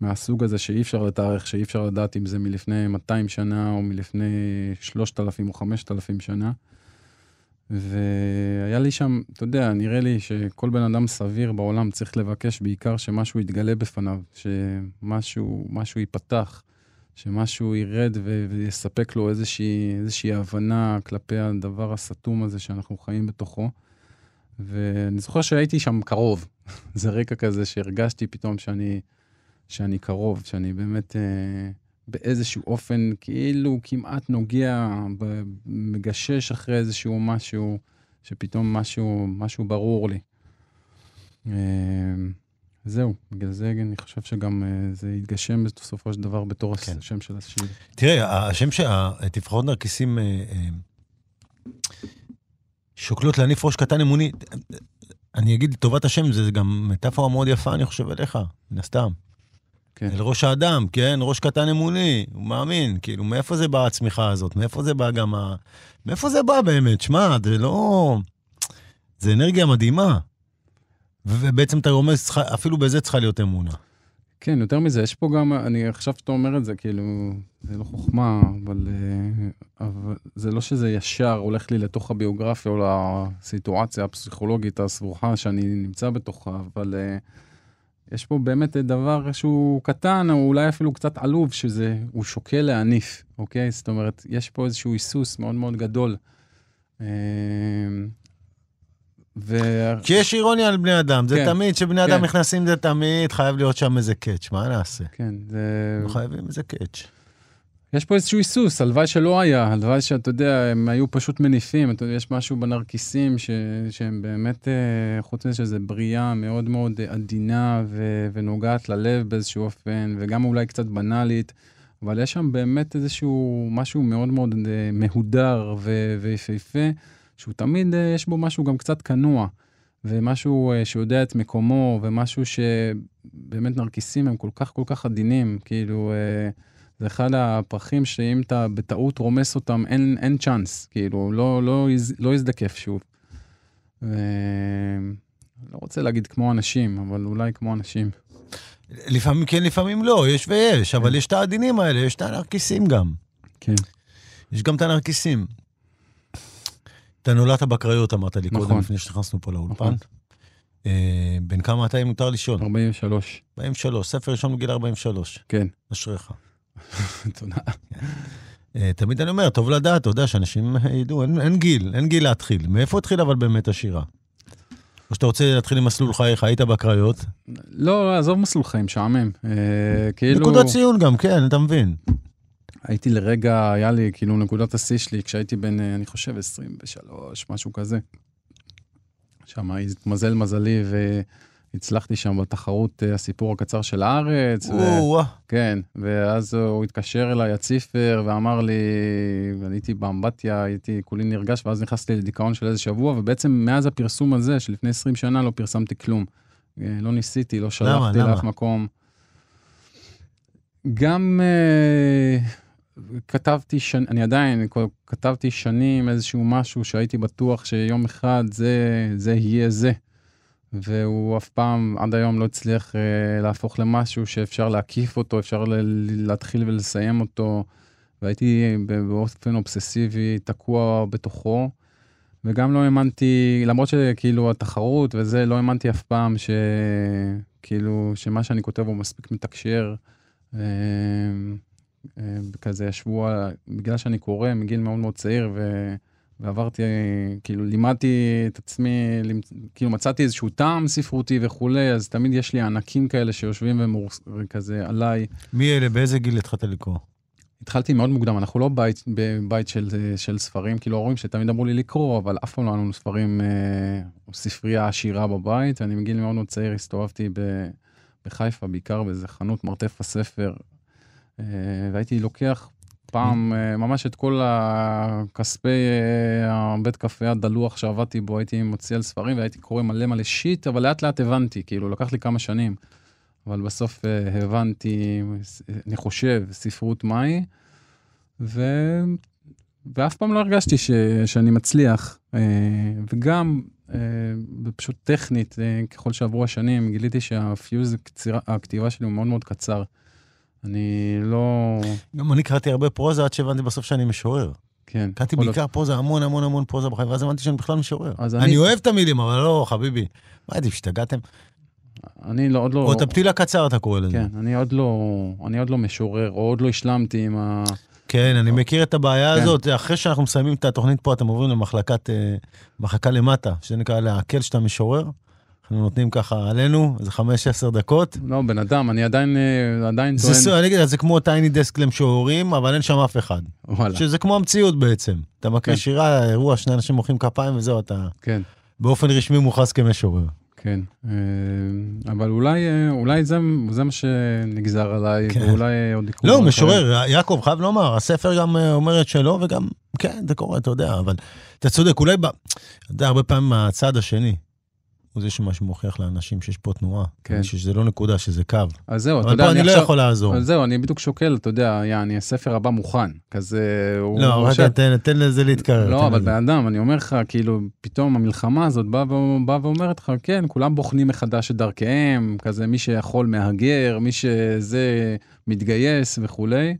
מהסוג הזה שאי אפשר לתארך, שאי אפשר לדעת אם זה מלפני 200 שנה או מלפני 3,000 או 5,000 שנה. והיה לי שם, אתה יודע, נראה לי שכל בן אדם סביר בעולם צריך לבקש בעיקר שמשהו יתגלה בפניו, שמשהו משהו ייפתח, שמשהו ירד ו- ויספק לו איזושהי, איזושהי הבנה כלפי הדבר הסתום הזה שאנחנו חיים בתוכו. ואני זוכר שהייתי שם קרוב. זה רקע כזה שהרגשתי פתאום שאני, שאני קרוב, שאני באמת אה, באיזשהו אופן כאילו כמעט נוגע, מגשש אחרי איזשהו משהו, שפתאום משהו, משהו ברור לי. אה, זהו, בגלל זה אני חושב שגם uh, זה יתגשם בסופו של דבר בתור כן. השם של השיר. תראה, השם שהתפאורות נרקיסים uh, uh, שוקלות להניף ראש קטן אמוני, אני אגיד, טובת השם, זה גם מטאפורה מאוד יפה, אני חושב, אליך, מן הסתם. כן. אל ראש האדם, כן? ראש קטן אמוני, הוא מאמין. כאילו, מאיפה זה באה הצמיחה הזאת? מאיפה זה בא גם ה... מאיפה זה בא באמת? שמע, זה לא... זה אנרגיה מדהימה. ובעצם אתה רומז, אפילו בזה צריכה להיות אמונה. כן, יותר מזה, יש פה גם, אני עכשיו שאתה אומר את זה, כאילו, זה לא חוכמה, אבל, אה, אבל זה לא שזה ישר הולך לי לתוך הביוגרפיה או לסיטואציה הפסיכולוגית הסבוכה שאני נמצא בתוכה, אבל uh, יש פה באמת דבר שהוא קטן, או אולי אפילו קצת עלוב, שזה, הוא שוקל להניף, אוקיי? זאת אומרת, יש פה איזשהו היסוס מאוד מאוד גדול. Uh, ו... כי יש אירוניה על בני אדם, זה כן, תמיד, כשבני כן. אדם נכנסים זה תמיד חייב להיות שם איזה קאץ', מה נעשה? כן, זה... לא חייבים איזה קאץ'. יש פה איזשהו היסוס, הלוואי שלא היה, הלוואי שאתה יודע, הם היו פשוט מניפים, אתה יודע, יש משהו בנרקיסים ש... שהם באמת, אה, חוץ מזה שזה בריאה מאוד מאוד עדינה ו... ונוגעת ללב באיזשהו אופן, וגם אולי קצת בנאלית, אבל יש שם באמת איזשהו משהו מאוד מאוד אה, מהודר ו... ויפהפה. שהוא תמיד, אה, יש בו משהו גם קצת כנוע, ומשהו שיודע את מקומו, ומשהו שבאמת נרקיסים הם כל כך כל כך עדינים, כאילו, אה, זה אחד הפרחים שאם אתה בטעות רומס אותם, אין, אין צ'אנס, כאילו, לא, לא, לא יזדקף שוב. ו... לא רוצה להגיד כמו אנשים, אבל אולי כמו אנשים. לפעמים כן, לפעמים לא, יש ויש, אבל כן. יש את העדינים האלה, יש את הנרקיסים גם. כן. יש גם את הנרקיסים. אתה נולדת בקריות, אמרת לי נכון. קודם, לפני שנכנסנו פה לאולפן. נכון. אה, בן כמה אתה, אם מותר לשאול? 43. 43, ספר ראשון בגיל 43. כן. אשריך. תודה. אה, תמיד אני אומר, טוב לדעת, אתה יודע, שאנשים ידעו, אין, אין גיל, אין גיל להתחיל. מאיפה התחיל אבל באמת השירה? או שאתה רוצה להתחיל עם מסלול חייך, היית בקריות? לא, לא, עזוב מסלול חיים, משעמם. אה, כאילו... נקודת ציון גם, כן, אתה מבין. הייתי לרגע, היה לי כאילו נקודת השיא שלי כשהייתי בן, אה, אני חושב, 23, משהו כזה. שם התמזל מזלי והצלחתי שם בתחרות אה, הסיפור הקצר של הארץ. ו... כן, ואז הוא התקשר אליי, הציפר, ואמר לי, הייתי באמבטיה, הייתי כולי נרגש, ואז נכנסתי לדיכאון של איזה שבוע, ובעצם מאז הפרסום הזה, שלפני 20 שנה, לא פרסמתי כלום. אה, לא ניסיתי, לא שלחתי לאף מקום. גם... כתבתי, שנ... אני עדיין כתבתי שנים איזשהו משהו שהייתי בטוח שיום אחד זה, זה יהיה זה. והוא אף פעם, עד היום לא הצליח אה, להפוך למשהו שאפשר להקיף אותו, אפשר ל- להתחיל ולסיים אותו. והייתי באופן אובססיבי תקוע בתוכו. וגם לא האמנתי, למרות שכאילו התחרות וזה, לא האמנתי אף פעם שכאילו, שמה שאני כותב הוא מספיק מתקשר. אה, אה, כזה ישבו, בגלל שאני קורא מגיל מאוד מאוד צעיר, ו... ועברתי, כאילו לימדתי את עצמי, כאילו מצאתי איזשהו טעם ספרותי וכולי, אז תמיד יש לי ענקים כאלה שיושבים ומורס... וכזה עליי. מי אלה? באיזה גיל התחלת לקרוא? התחלתי מאוד מוקדם, אנחנו לא בית, בבית של, של ספרים, כאילו ההורים שתמיד אמרו לי לקרוא, אבל אף פעם לא היה לנו ספרים, אה, ספרייה עשירה בבית, ואני מגיל מאוד מאוד צעיר הסתובבתי ב... בחיפה, בעיקר באיזה חנות מרתף הספר, אה, והייתי לוקח פעם אה, ממש את כל הכספי אה, הבית קפה הדלוח שעבדתי בו, הייתי מוציא על ספרים והייתי קורא מלא מלא שיט, אבל לאט לאט הבנתי, כאילו, לקח לי כמה שנים. אבל בסוף אה, הבנתי, אני חושב, ספרות מהי, ו... ואף פעם לא הרגשתי ש... שאני מצליח. וגם, פשוט טכנית, ככל שעברו השנים, גיליתי שהפיוז הכתיבה שלי הוא מאוד מאוד קצר. אני לא... גם אני קראתי הרבה פרוזה עד שהבנתי בסוף שאני משורר. כן. קראתי בעיקר פרוזה, המון המון המון פרוזה בחיים, ואז הבנתי שאני בכלל משורר. אני אני- אוהב את המילים, אבל לא, חביבי. מה עדיף, השתגעתם? אני לא, עוד לא... או את הפתיל הקצר, אתה קורא לזה. כן, אני עוד לא, אני עוד לא משורר, או עוד לא השלמתי עם ה... כן, אני מכיר את הבעיה כן. הזאת. אחרי שאנחנו מסיימים את התוכנית פה, אתם עוברים למחלקת, אה, מחלקה למטה, שנקרא לעכל שאתה משורר. אנחנו נותנים ככה עלינו, איזה חמש, עשר דקות. לא, בן אדם, אני עדיין, אה, עדיין זה, טוען... אני אגיד, זה כמו טייני דסק למשוררים, אבל אין שם אף אחד. וואלה, שזה כמו המציאות בעצם. אתה מקריא כן. שירה, אירוע, שני אנשים מוחאים כפיים וזהו, אתה כן, באופן רשמי מוכרז כמשורר. כן. אה, אבל אולי, אה, אולי זה, זה מה שנגזר עליי, כן. ואולי עוד יקרו... לא, משורר, יעקב, חייב לומר, הספר גם אומר את שלו, וגם, כן, זה קורה, אתה יודע, אבל אתה צודק, אולי, ב- אתה יודע, הרבה פעמים הצד השני, הוא זה שמה שמוכיח לאנשים שיש פה תנועה. כן. שזה לא נקודה, שזה קו. אז זהו, אתה אבל יודע, פה אני לא עכשיו... יכול לעזור. אז זהו, אני בדיוק שוקל, אתה יודע, יעני, הספר הבא מוכן, כזה... הוא- לא, רגע, יושב- תן תן לזה להתקרר. לא, אבל. בן אדם, אני אומר לך, כאילו, פתאום המלחמה הזאת באה ו- באה ואומרת לך, כן, כולם בוחנים מחדש את דרכיהם, כזה מי שיכול מהגר, מי שזה מתגייס וכולי.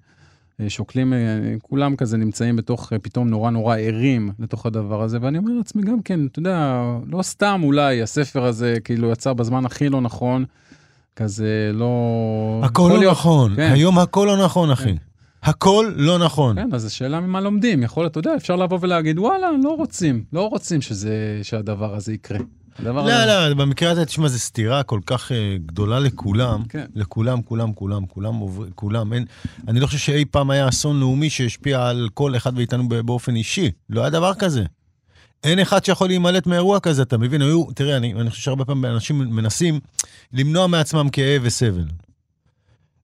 אה, שוקלים, אה, כולם כזה נמצאים בתוך, אה, פתאום נורא נורא ערים לתוך הדבר הזה, ואני אומר לעצמי גם כן, אתה יודע, לא סתם אולי הספר הזה כאילו יצא בזמן הכי לא נכון, כזה לא... הכל לא להיות- נכון, כן. היום הכל לא נכון, אחי. כן. הכל לא נכון. כן, אז השאלה ממה לומדים, יכול, אתה יודע, אפשר לבוא ולהגיד, וואלה, לא רוצים, לא רוצים שזה, שהדבר הזה יקרה. הדבר לא, הזה... לא, במקרה הזה, תשמע, זו סתירה כל כך אה, גדולה לכולם. כן. לכולם, כולם, כולם, כולם עוברים, כולם. אין, אני לא חושב שאי פעם היה אסון לאומי שהשפיע על כל אחד מאיתנו באופן אישי. לא היה דבר כזה. אין אחד שיכול להימלט מאירוע כזה, אתה מבין? היו, תראה, אני, אני חושב שהרבה פעמים אנשים מנסים למנוע מעצמם כאב וסבל.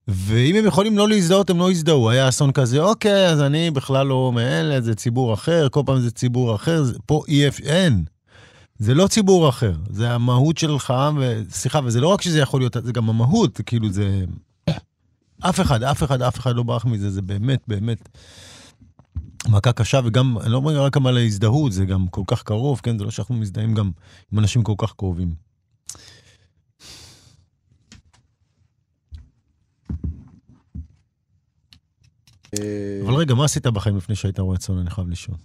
ואם הם יכולים לא להזדהות, הם לא יזדהו. היה אסון כזה, אוקיי, אז אני בכלל לא מאלה, זה ציבור אחר, כל פעם זה ציבור אחר, זה, פה אי אפשר, אין. זה לא ציבור אחר, זה המהות שלך. סליחה, וזה לא רק שזה יכול להיות, זה גם המהות, כאילו זה... אף אחד, אף אחד, אף אחד לא ברח מזה, זה באמת, באמת מכה קשה, וגם, אני לא אומר רק על ההזדהות, זה גם כל כך קרוב, כן? זה לא שאנחנו מזדהים גם עם אנשים כל כך קרובים. אבל רגע, מה עשית בחיים לפני שהיית רועה צאן? אני חייב לשאול.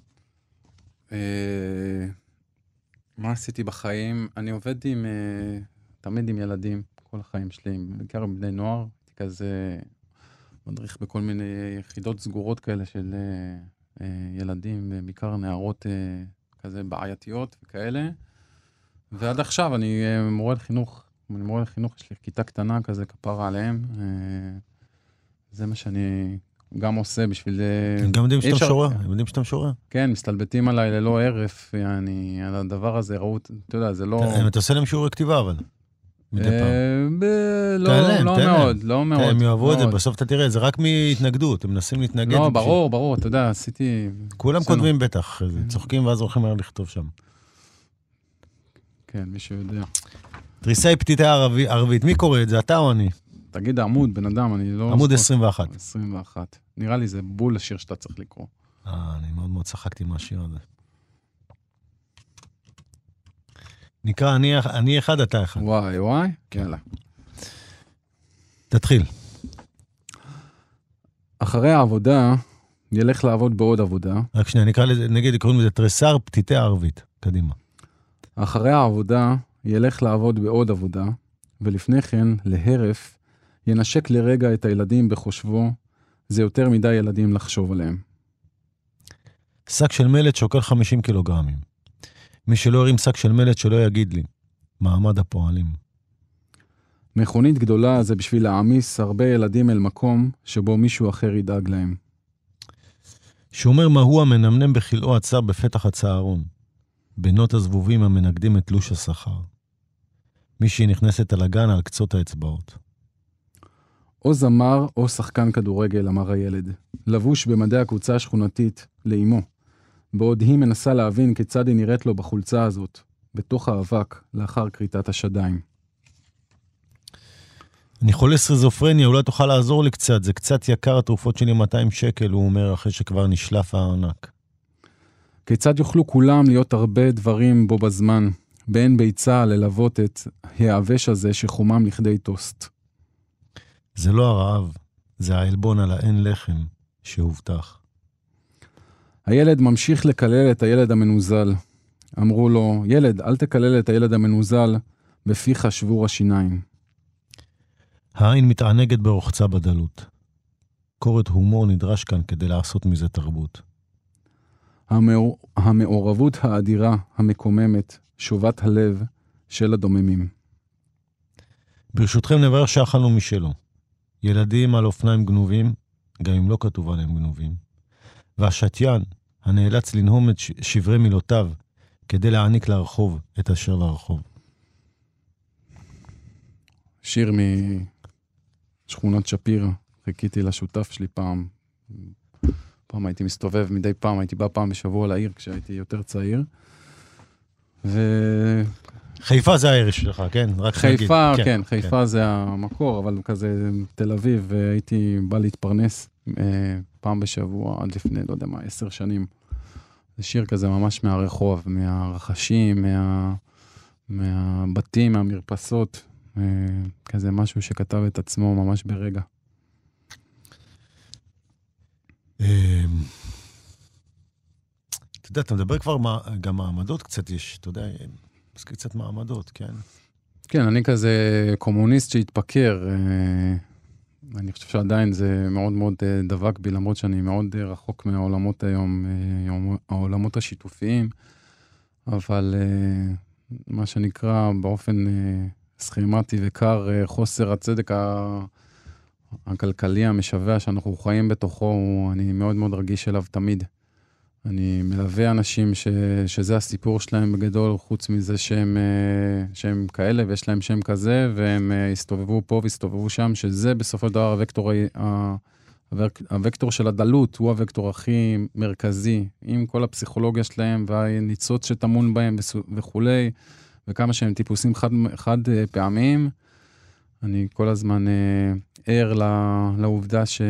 מה עשיתי בחיים? אני עובד עם, אה, תמיד עם ילדים, כל החיים שלי, בעיקר עם בני נוער. הייתי כזה מדריך בכל מיני יחידות סגורות כאלה של אה, אה, ילדים, בעיקר נערות כזה בעייתיות וכאלה. ועד עכשיו אני מורה לחינוך, אני מורה לחינוך, יש לי כיתה קטנה כזה, כפרה עליהם. זה מה שאני גם עושה בשביל... אה, הם גם יודעים שאתה משורר, הם יודעים שאתה משורר. כן, מסתלבטים עליי ללא הרף, יעני, על הדבר הזה, ראו, אתה יודע, זה לא... אתה אתה עושה להם שיעורי כתיבה, אבל. מדי פעם. אה, לא לא. מאוד, לא מאוד. הם יאהבו את זה. בסוף אתה תראה, זה רק מהתנגדות, הם מנסים להתנגד. לא, ברור, ברור, אתה יודע, עשיתי... כולם. כותבים בטח, זה, צוחקים ואז הולכים מהר לכתוב שם. כן, מישהו יודע. תריסי ערבי- ערבית, מי קורא את זה, אתה או אני? תגיד עמוד, בן אדם, אני לא... עמוד זוכר. 21. 21. נראה לי זה בול השיר שאתה צריך לקרוא. אה, אני מאוד מאוד צחקתי מהשיר הזה. נקרא אני, אני אחד, אתה אחד. וואי, וואי, יאללה. תתחיל. אחרי העבודה, ילך לעבוד בעוד עבודה. רק שנייה, נקרא לזה, נגיד, קוראים לזה תריסר פתיתי ערבית. קדימה. אחרי העבודה, ילך לעבוד בעוד עבודה, ולפני כן, להרף, ינשק לרגע את הילדים בחושבו, זה יותר מדי ילדים לחשוב עליהם. שק של מלט שוקל 50 קילוגרמים. מי שלא הרים שק של מלט שלא יגיד לי. מעמד הפועלים. מכונית גדולה זה בשביל להעמיס הרבה ילדים אל מקום שבו מישהו אחר ידאג להם. שומר מהו המנמנם בכלאו הצר בפתח הצהרון. בנות הזבובים המנגדים את תלוש השכר. מישהי נכנסת על הגן על קצות האצבעות. או זמר או שחקן כדורגל, אמר הילד, לבוש במדי הקבוצה השכונתית לאמו, בעוד היא מנסה להבין כיצד היא נראית לו בחולצה הזאת, בתוך האבק, לאחר כריתת השדיים. אני חולה סכיזופרניה, אולי תוכל לעזור לי קצת, זה קצת יקר, התרופות שלי 200 שקל, הוא אומר, אחרי שכבר נשלף הארנק. כיצד יוכלו כולם להיות הרבה דברים בו בזמן, באין ביצה ללוות את היעבש הזה שחומם לכדי טוסט. זה לא הרעב, זה העלבון על האין לחם שהובטח. הילד ממשיך לקלל את הילד המנוזל. אמרו לו, ילד, אל תקלל את הילד המנוזל, בפיך שבור השיניים. העין מתענגת ברוחצה בדלות. קורת הומור נדרש כאן כדי לעשות מזה תרבות. המעור... המעורבות האדירה, המקוממת, שובת הלב של הדוממים. ברשותכם נברר שאכלנו משלו. ילדים על אופניים גנובים, גם אם לא כתוב עליהם גנובים. והשתיין, הנאלץ לנהום את שברי מילותיו כדי להעניק לרחוב את אשר לרחוב. שיר משכונת שפירא, חיכיתי לשותף שלי פעם. פעם הייתי מסתובב מדי פעם, הייתי בא פעם בשבוע לעיר כשהייתי יותר צעיר. ו... חיפה זה העיר שלך, כן? רק חיפה, נגיד. כן, כן, חיפה כן. זה המקור, אבל כזה תל אביב, והייתי בא להתפרנס אה, פעם בשבוע, עד לפני, לא יודע מה, עשר שנים. זה שיר כזה ממש מהרחוב, מהרחשים, מה, מהבתים, מהמרפסות, אה, כזה משהו שכתב את עצמו ממש ברגע. אמ, אתה יודע, אתה מדבר כבר, גם מעמדות קצת יש, אתה יודע, יש קצת מעמדות, כן? כן, אני כזה קומוניסט שהתפקר. אה, אני חושב שעדיין זה מאוד מאוד אה, דבק בי, למרות שאני מאוד אה, רחוק מהעולמות היום, העולמות השיתופיים, אבל מה שנקרא באופן סכימטי וקר, חוסר הצדק הכלכלי המשווע שאנחנו חיים בתוכו, אני מאוד מאוד רגיש אליו תמיד. אני מלווה אנשים ש, שזה הסיפור שלהם בגדול, חוץ מזה שהם, אה, שהם כאלה ויש להם שם כזה, והם אה, הסתובבו פה והסתובבו שם, שזה בסופו של דבר הוקטור, הוקטור של הדלות, הוא הוקטור הכי מרכזי, עם כל הפסיכולוגיה שלהם והניצוץ שטמון בהם וכולי, וכמה שהם טיפוסים חד, חד אה, פעמיים. אני כל הזמן ער לעובדה ש,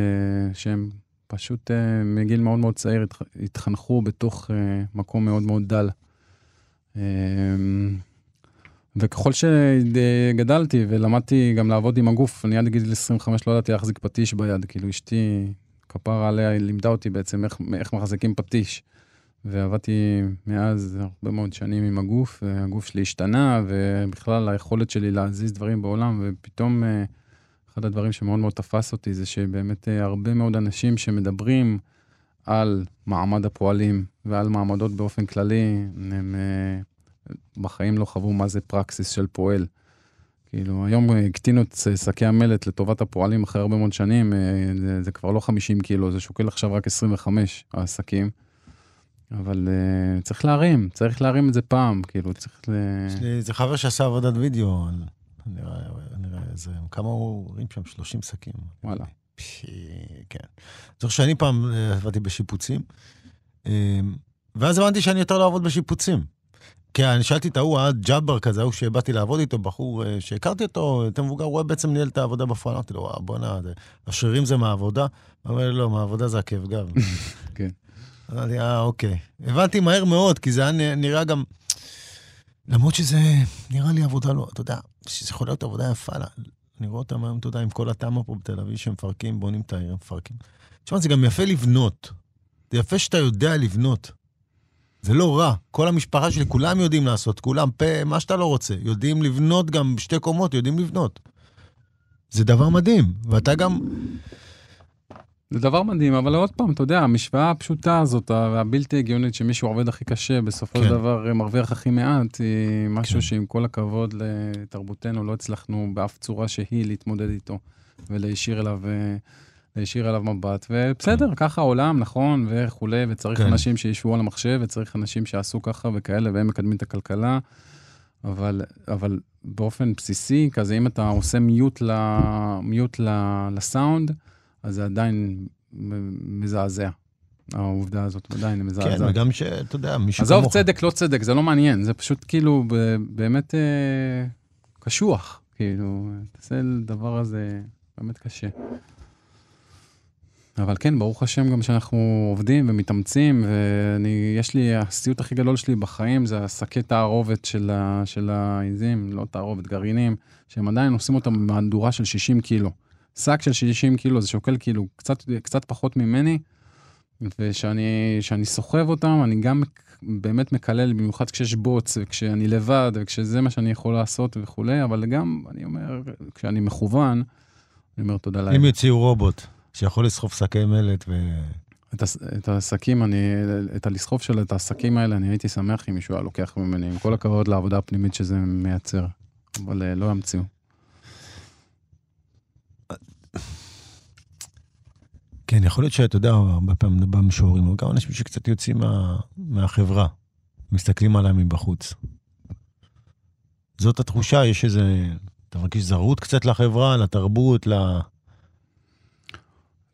שהם פשוט uh, מגיל מאוד מאוד צעיר התחנכו בתוך uh, מקום מאוד מאוד דל. Uh, וככל שגדלתי ולמדתי גם לעבוד עם הגוף, אני עד גיל 25 לא ידעתי להחזיק פטיש ביד, כאילו אשתי, כפרה עליה, לימדה אותי בעצם איך, איך מחזיקים פטיש. ועבדתי מאז הרבה מאוד שנים עם הגוף, והגוף שלי השתנה, ובכלל היכולת שלי להזיז דברים בעולם, ופתאום... Uh, אחד הדברים שמאוד מאוד תפס אותי זה שבאמת אה, הרבה מאוד אנשים שמדברים על מעמד הפועלים ועל מעמדות באופן כללי, הם אה, בחיים לא חוו מה זה פרקסיס של פועל. כאילו, היום הקטינו את שקי המלט לטובת הפועלים אחרי הרבה מאוד שנים, אה, זה, זה כבר לא 50 קילו, זה שוקל עכשיו רק 25 העסקים. אבל uh, צריך להרים, צריך להרים את זה פעם, כאילו, צריך ל... יש לי איזה חבר שעשה עבודת וידאו נראה, נראה איזה, כמה הוא הרים שם? 30 שקים. וואלה. כן. אני זוכר שאני פעם אה, עבדתי בשיפוצים, אמ, ואז הבנתי שאני יותר לא אעבוד בשיפוצים. כי אני שאלתי את ההוא, היה ג'אבר כזה, ההוא שבאתי לעבוד איתו, בחור אה, שהכרתי אותו, יותר מבוגר, הוא בעצם ניהל את העבודה בפועל. אמרתי לו, וואו, בואנה, השרירים זה מהעבודה? הוא אומר לי, לא, מהעבודה זה הכאב גב. כן. אמרתי, אה, אוקיי. הבנתי מהר מאוד, כי זה היה נראה גם... למרות שזה נראה לי עבודה לא, אתה יודע, שזה יכול להיות עבודה יפה. אני רואה אותם היום, אתה יודע, עם כל התמ"א פה בתל אביב שמפרקים, בונים את העיר, מפרקים. תשמע, זה גם יפה לבנות. זה יפה שאתה יודע לבנות. זה לא רע. כל המשפחה שלי, כולם יודעים לעשות, כולם, פה, מה שאתה לא רוצה. יודעים לבנות גם שתי קומות, יודעים לבנות. זה דבר מדהים. ואתה גם... זה דבר מדהים, אבל עוד פעם, אתה יודע, המשוואה הפשוטה הזאת, והבלתי הגיונית שמישהו עובד הכי קשה, בסופו של כן. דבר מרוויח הכי מעט, היא משהו כן. שעם כל הכבוד לתרבותנו, לא הצלחנו באף צורה שהיא להתמודד איתו ולהישיר אליו, להישיר אליו מבט. ובסדר, כן. ככה העולם, נכון, וכולי, וצריך כן. אנשים שישבו על המחשב, וצריך אנשים שיעשו ככה וכאלה, והם מקדמים את הכלכלה. אבל, אבל באופן בסיסי, כזה אם אתה עושה מיוט, ל, מיוט ל, לסאונד, אז זה עדיין מזעזע. העובדה הזאת עדיין מזעזעת. כן, וגם שאתה יודע, מישהו עזוב צדק, לא צדק, זה לא מעניין, זה פשוט כאילו באמת אה, קשוח, כאילו, תעשה לדבר הזה באמת קשה. אבל כן, ברוך השם גם שאנחנו עובדים ומתאמצים, ואני, יש לי, הסיוט הכי גדול שלי בחיים זה השקי תערובת של, ה, של העיזים, לא תערובת, גרעינים, שהם עדיין עושים אותם במהדורה של 60 קילו. שק של 60 קילו, זה שוקל כאילו קצת, קצת פחות ממני, וכשאני סוחב אותם, אני גם באמת מקלל, במיוחד כשיש בוץ, וכשאני לבד, וכשזה מה שאני יכול לעשות וכולי, אבל גם, אני אומר, כשאני מכוון, אני אומר תודה לאל. אם יוציאו רובוט שיכול לסחוב שקי מלט ו... את, הס, את השקים, אני, את הלסחוב של את השקים האלה, אני הייתי שמח אם מישהו היה לוקח ממני, עם כל הכבוד לעבודה הפנימית שזה מייצר, אבל לא ימציאו. כן, יכול להיות שאתה יודע, הרבה פעמים מדבר משוררים, אבל גם אנשים שקצת יוצאים מה, מהחברה, מסתכלים עליהם מבחוץ. זאת התחושה, יש איזה, אתה מרגיש זרות קצת לחברה, לתרבות, ל...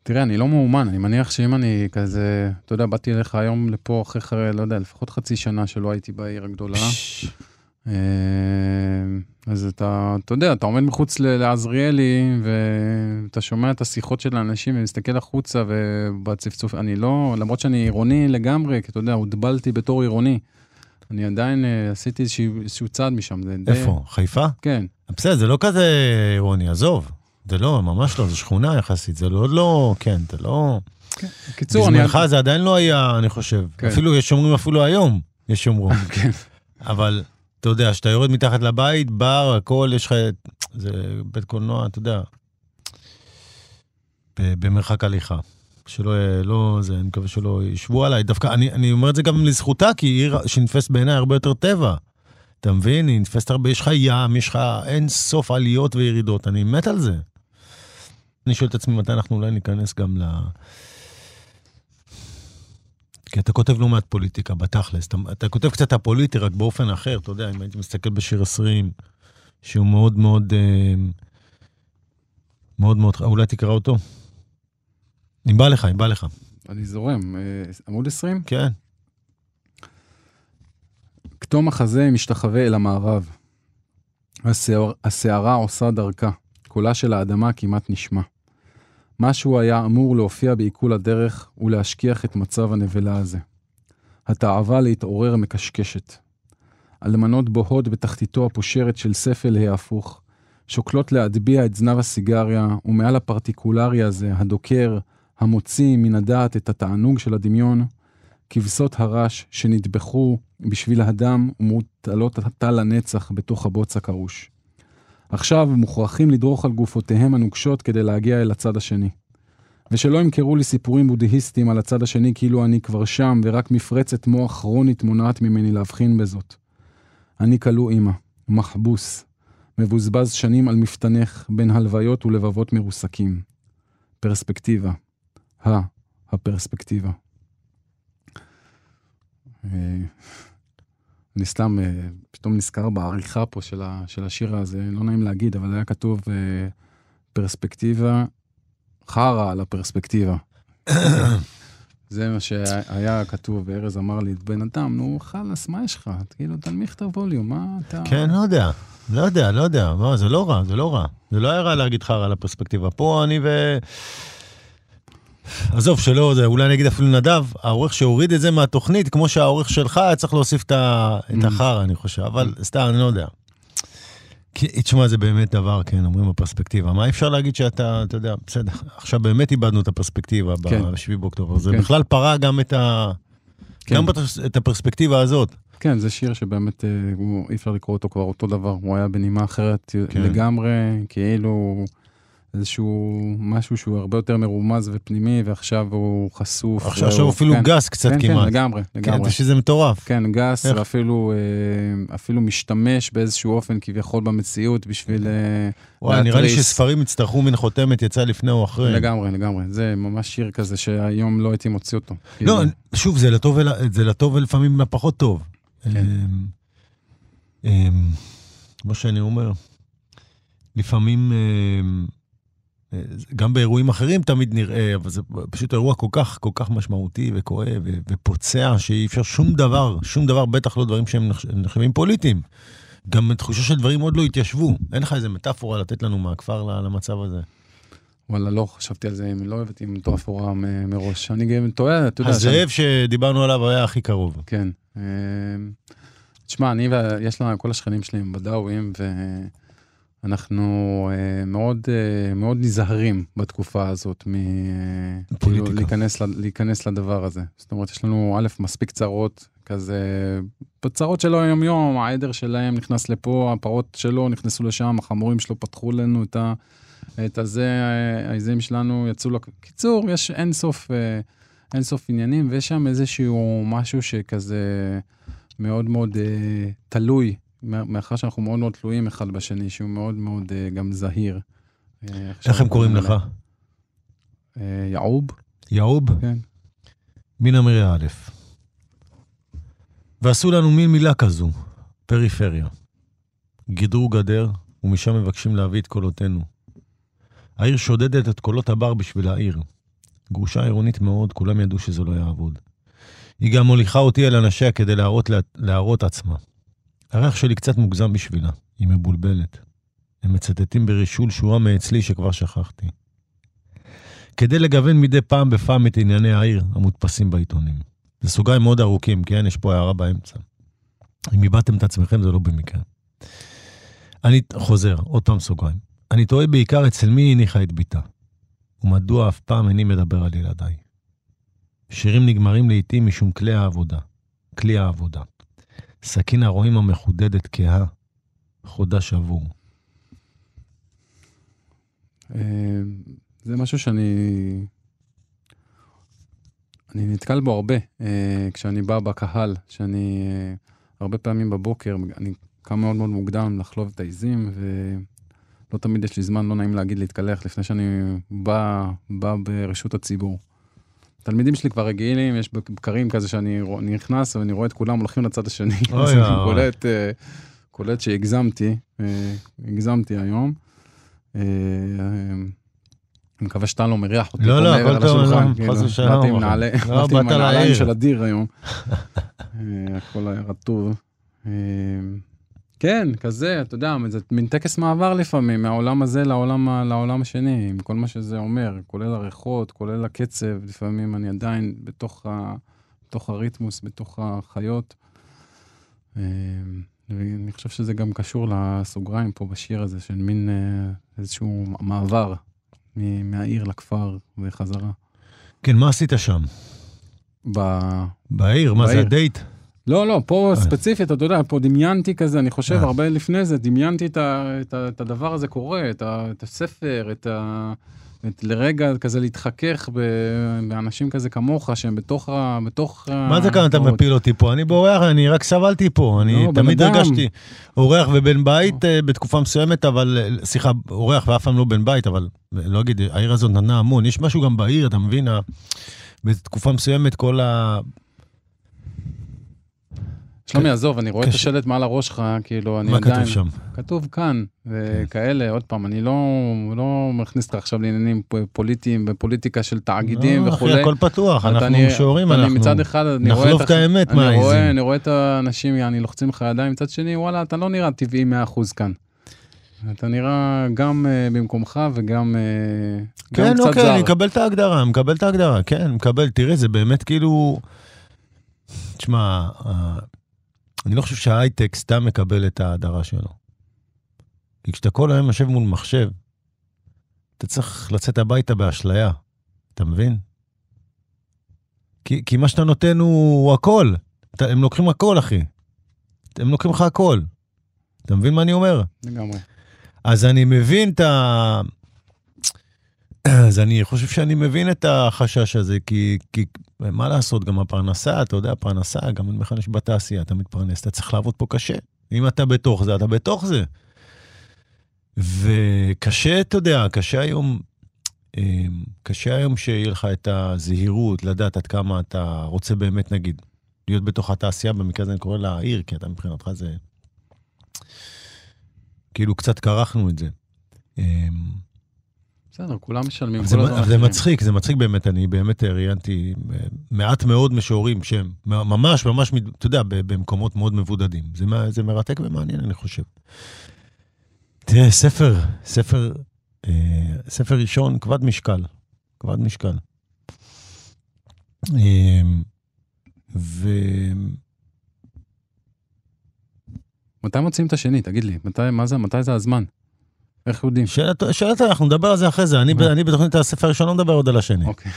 תראה, אני לא מאומן, אני מניח שאם אני כזה, אתה יודע, באתי אליך היום לפה אחרי, לא יודע, לפחות חצי שנה שלא הייתי בעיר הגדולה. אה, אז אתה, אתה יודע, אתה עומד מחוץ לעזריאלי, ואתה שומע את השיחות של האנשים, ומסתכל החוצה, ובצפצוף, אני לא, למרות שאני עירוני לגמרי, כי אתה יודע, הוטבלתי בתור עירוני. אני עדיין uh, עשיתי איזשהו, צעד משם, זה די... איפה? חיפה? כן. בסדר, זה לא כזה עירוני, עזוב. זה לא, ממש לא, זה שכונה יחסית, זה לא, לא, כן, זה לא... כן. קיצור, אני... בזמנך זה עדיין לא היה, אני חושב. כן. אפילו, יש שומרים אפילו היום, יש שומרים. כן. אבל אתה יודע, כשאתה יורד מתחת לבית, בר, הכל, יש לך... זה בית קולנוע, אתה יודע, במרחק הליכה. שלא, לא, זה, אני מקווה שלא ישבו עליי. דווקא, אני, אני אומר את זה גם לזכותה, כי היא עיר שנתפסת בעיניי הרבה יותר טבע. אתה מבין? היא נתפסת הרבה, יש לך ים, יש לך אין סוף עליות וירידות, אני מת על זה. אני שואל את עצמי מתי אנחנו אולי ניכנס גם ל... כי אתה כותב לא מעט פוליטיקה, בתכלס. אתה, אתה כותב קצת הפוליטי, רק באופן אחר, אתה יודע, אם הייתי מסתכל בשיר 20, שהוא מאוד מאוד, אה, מאוד מאוד, אולי תקרא אותו. אם בא לך, אם בא לך. אני זורם. אה, עמוד 20? כן. כתום החזה משתחווה אל המערב. הסערה עושה דרכה. קולה של האדמה כמעט נשמע. משהו היה אמור להופיע בעיכול הדרך ולהשכיח את מצב הנבלה הזה. התאווה להתעורר מקשקשת. אלמנות בוהות בתחתיתו הפושרת של ספל ההפוך, שוקלות להטביע את זנב הסיגריה, ומעל הפרטיקולרי הזה, הדוקר, המוציא מן הדעת את התענוג של הדמיון, כבשות הרש שנטבחו בשביל הדם ומוטלות עתה לנצח בתוך הבוץ הקרוש. עכשיו מוכרחים לדרוך על גופותיהם הנוקשות כדי להגיע אל הצד השני. ושלא ימכרו לי סיפורים בודהיסטיים על הצד השני כאילו אני כבר שם ורק מפרצת מוח כרונית מונעת ממני להבחין בזאת. אני כלוא אימא, מחבוס, מבוזבז שנים על מפתנך בין הלוויות ולבבות מרוסקים. פרספקטיבה. ה, הפרספקטיבה. אני סתם אה, פתאום נזכר בעריכה פה של, ה, של השיר הזה, לא נעים להגיד, אבל היה כתוב אה, פרספקטיבה, חרא על הפרספקטיבה. זה מה שהיה כתוב, וארז אמר לי, בן אדם, נו, חלאס, מה יש לך? כאילו, תנמיך את הווליום, מה אתה... כן, לא יודע, לא יודע, לא יודע, מה, זה לא רע, זה לא רע. זה לא היה רע להגיד חרא על הפרספקטיבה. פה אני ו... עזוב, שלא, אולי אני אגיד אפילו נדב, העורך שהוריד את זה מהתוכנית, כמו שהעורך שלך היה צריך להוסיף את mm. החרא, אני חושב, אבל סתם, אני לא יודע. תשמע, זה באמת דבר, כן, אומרים בפרספקטיבה. מה אפשר להגיד שאתה, אתה יודע, בסדר, עכשיו באמת איבדנו את הפרספקטיבה כן. ב-7 באוקטובר. זה כן. בכלל פרה גם את ה... כן. גם את הפרספקטיבה הזאת. כן, זה שיר שבאמת אה, אי אפשר לקרוא אותו כבר אותו דבר, הוא היה בנימה אחרת כן. לגמרי, כאילו... איזשהו משהו שהוא הרבה יותר מרומז ופנימי, ועכשיו הוא חשוף. עכשיו, עכשיו הוא אפילו כן, גס קצת כן, כמעט. כן, לגמרי, לגמרי. כן, שזה מטורף. כן, גס, איך? ואפילו אה, אפילו משתמש באיזשהו אופן כביכול במציאות בשביל אה, וואי, נראה לי שספרים יצטרכו מן חותמת, יצא לפני או אחרי. לגמרי, לגמרי. זה ממש שיר כזה שהיום לא הייתי מוציא אותו. לא, כאילו... שוב, זה לטוב, זה לטוב ולפעמים לפחות טוב. כן. אמ, אמ, כמו שאני אומר, לפעמים, אה, גם באירועים אחרים תמיד נראה, אבל זה פשוט אירוע כל כך, כל כך משמעותי וכואב ופוצע, שאי אפשר שום דבר, שום דבר, בטח לא דברים שהם נחשבים פוליטיים. גם תחושה שדברים עוד לא התיישבו. אין לך איזה מטאפורה לתת לנו מהכפר למצב הזה. וואלה, לא חשבתי על זה, אם לא הבאתי מטאפורה מראש. אני גם טועה, אתה יודע... הזאב שדיברנו עליו היה הכי קרוב. כן. אה, תשמע, אני ויש לנו, כל השכנים שלי הם בדאווים, ואנחנו אה, מאוד, אה, מאוד נזהרים בתקופה הזאת מ... כאילו להיכנס, לדבר הזה. זאת אומרת, יש לנו, א', מספיק צרות, כזה, צרות שלו יום-יום, העדר שלהם נכנס לפה, הפרות שלו נכנסו לשם, החמורים שלו פתחו לנו את ה... את הזה, העזים שלנו יצאו, לק... קיצור, יש אין סוף, אין סוף עניינים, ויש שם איזשהו משהו שכזה... מאוד מאוד uh, תלוי, מאחר שאנחנו מאוד מאוד תלויים אחד בשני, שהוא מאוד מאוד uh, גם זהיר. אה, איך הם קוראים לך? Uh, יעוב. יעוב? כן. מן המריה א'. ועשו לנו מין מילה כזו, פריפריה. גידרו גדר, ומשם מבקשים להביא את קולותינו. העיר שודדת את קולות הבר בשביל העיר. גרושה עירונית מאוד, כולם ידעו שזה לא יעבוד. היא גם מוליכה אותי אל אנשיה כדי להראות, להראות עצמה. הריח שלי קצת מוגזם בשבילה, היא מבולבלת. הם מצטטים ברישול שורה מאצלי שכבר שכחתי. כדי לגוון מדי פעם בפעם את ענייני העיר המודפסים בעיתונים. זה סוגריים מאוד ארוכים, כן? יש פה הערה באמצע. אם איבדתם את עצמכם זה לא במקרה. אני חוזר, עוד פעם סוגריים. אני תוהה בעיקר אצל מי הניחה את ביתה, ומדוע אף פעם איני מדבר על ילדיי. שירים נגמרים לעתים משום כלי העבודה, כלי העבודה. סכין הרועים המחודדת כהה, חודה שבור. אה, זה משהו שאני... אני נתקל בו הרבה אה, כשאני בא בקהל, שאני אה, הרבה פעמים בבוקר, אני קם מאוד מאוד מוקדם לחלוב את העיזים, ולא תמיד יש לי זמן, לא נעים להגיד להתקלח לפני שאני בא, בא ברשות הציבור. התלמידים שלי כבר רגילים, יש בקרים כזה שאני נכנס ואני רואה את כולם הולכים לצד השני. אז אני קולט, אה, קולט שהגזמתי, אה, הגזמתי היום. אה, אני מקווה שאתה לא מריח אותי לא, לא, הכל טוב, לא, חס ושלום. באתי עם לא, נעליים של אדיר היום. הכל היה רטוב. כן, כזה, אתה יודע, זה מין טקס מעבר לפעמים, מהעולם הזה לעולם, לעולם השני, עם כל מה שזה אומר, כולל הריחות, כולל הקצב, לפעמים אני עדיין בתוך, ה, בתוך הריתמוס, בתוך החיות. אה, ואני חושב שזה גם קשור לסוגריים פה בשיר הזה, של מין אה, איזשהו מעבר מהעיר לכפר וחזרה. כן, מה עשית שם? ב... בעיר, מה זה הדייט? לא, לא, פה אה. ספציפית, אתה יודע, פה דמיינתי כזה, אני חושב, אה. הרבה לפני זה, דמיינתי את, ה, את, ה, את הדבר הזה קורה, את, ה, את הספר, את ה... את לרגע כזה להתחכך באנשים כזה כמוך, שהם בתוך ה... בתוך מה זה כאן אתה מפיל אותי פה? אני בורח, אני רק סבלתי פה. אני לא, תמיד הרגשתי אורח ובן בית אה, בתקופה מסוימת, אבל, סליחה, אורח ואף פעם לא בן בית, אבל לא אגיד, העיר הזאת נתנה המון. יש משהו גם בעיר, אתה מבין? בתקופה מסוימת כל ה... שלומי, כן. עזוב, אני רואה את השלט מעל הראש שלך, כאילו, אני עדיין... מה כתוב שם? כתוב כאן, וכאלה, עוד פעם, אני לא, לא מכניס אותך עכשיו לעניינים פוליטיים ופוליטיקה של תאגידים לא, וכולי. אחי, הכל פתוח, אנחנו משוררים, אנחנו... מצד אחד, אני רואה... נחלוף את האמת מהעיזים. אני רואה את האנשים, יעני, לוחצים לך ידיים, מצד שני, וואלה, אתה לא נראה טבעי 100% כאן. אתה נראה גם uh, במקומך וגם uh, כן, גם קצת אוקיי, זר. אני מקבל את ההגדרה, מקבל את ההגדרה, כן, מקבל. תראה, זה באמת כאילו... תשמע, אני לא חושב שההייטק סתם מקבל את ההדרה שלו. כי כשאתה כל היום יושב מול מחשב, אתה צריך לצאת הביתה באשליה, אתה מבין? כי, כי מה שאתה נותן הוא, הוא הכל. אתה, הם לוקחים הכל, אחי. הם לוקחים לך הכל. אתה מבין מה אני אומר? לגמרי. אז אני מבין את ה... אז אני חושב שאני מבין את החשש הזה, כי, כי מה לעשות, גם הפרנסה, אתה יודע, הפרנסה, גם אני מכנש בתעשייה, אתה מתפרנס, אתה צריך לעבוד פה קשה. אם אתה בתוך זה, אתה בתוך זה. וקשה, אתה יודע, קשה היום, אמ, קשה היום שיהיה לך את הזהירות, לדעת עד כמה אתה רוצה באמת, נגיד, להיות בתוך התעשייה, במקרה הזה אני קורא לה עיר, כי אתה מבחינתך זה... כאילו קצת כרכנו את זה. בסדר, כולם משלמים. זה, הזמן זה. מצחיק, זה מצחיק באמת, אני באמת ראיינתי אה, מעט מאוד משוררים שהם ממש, ממש, אתה יודע, במקומות מאוד מבודדים. זה, מה- זה מרתק ומעניין, אני חושב. תראה, ספר, ספר, אה, ספר ראשון, כבד משקל, כבד משקל. אה, ו... מתי מוצאים את השני? תגיד לי, מתי, מה זה, מתי זה הזמן? איך יודעים? שאלת, שאלת, אנחנו נדבר על זה אחרי זה. אני, ב-? אני בתוכנית הספר הראשון לא מדבר עוד על השני. אוקיי.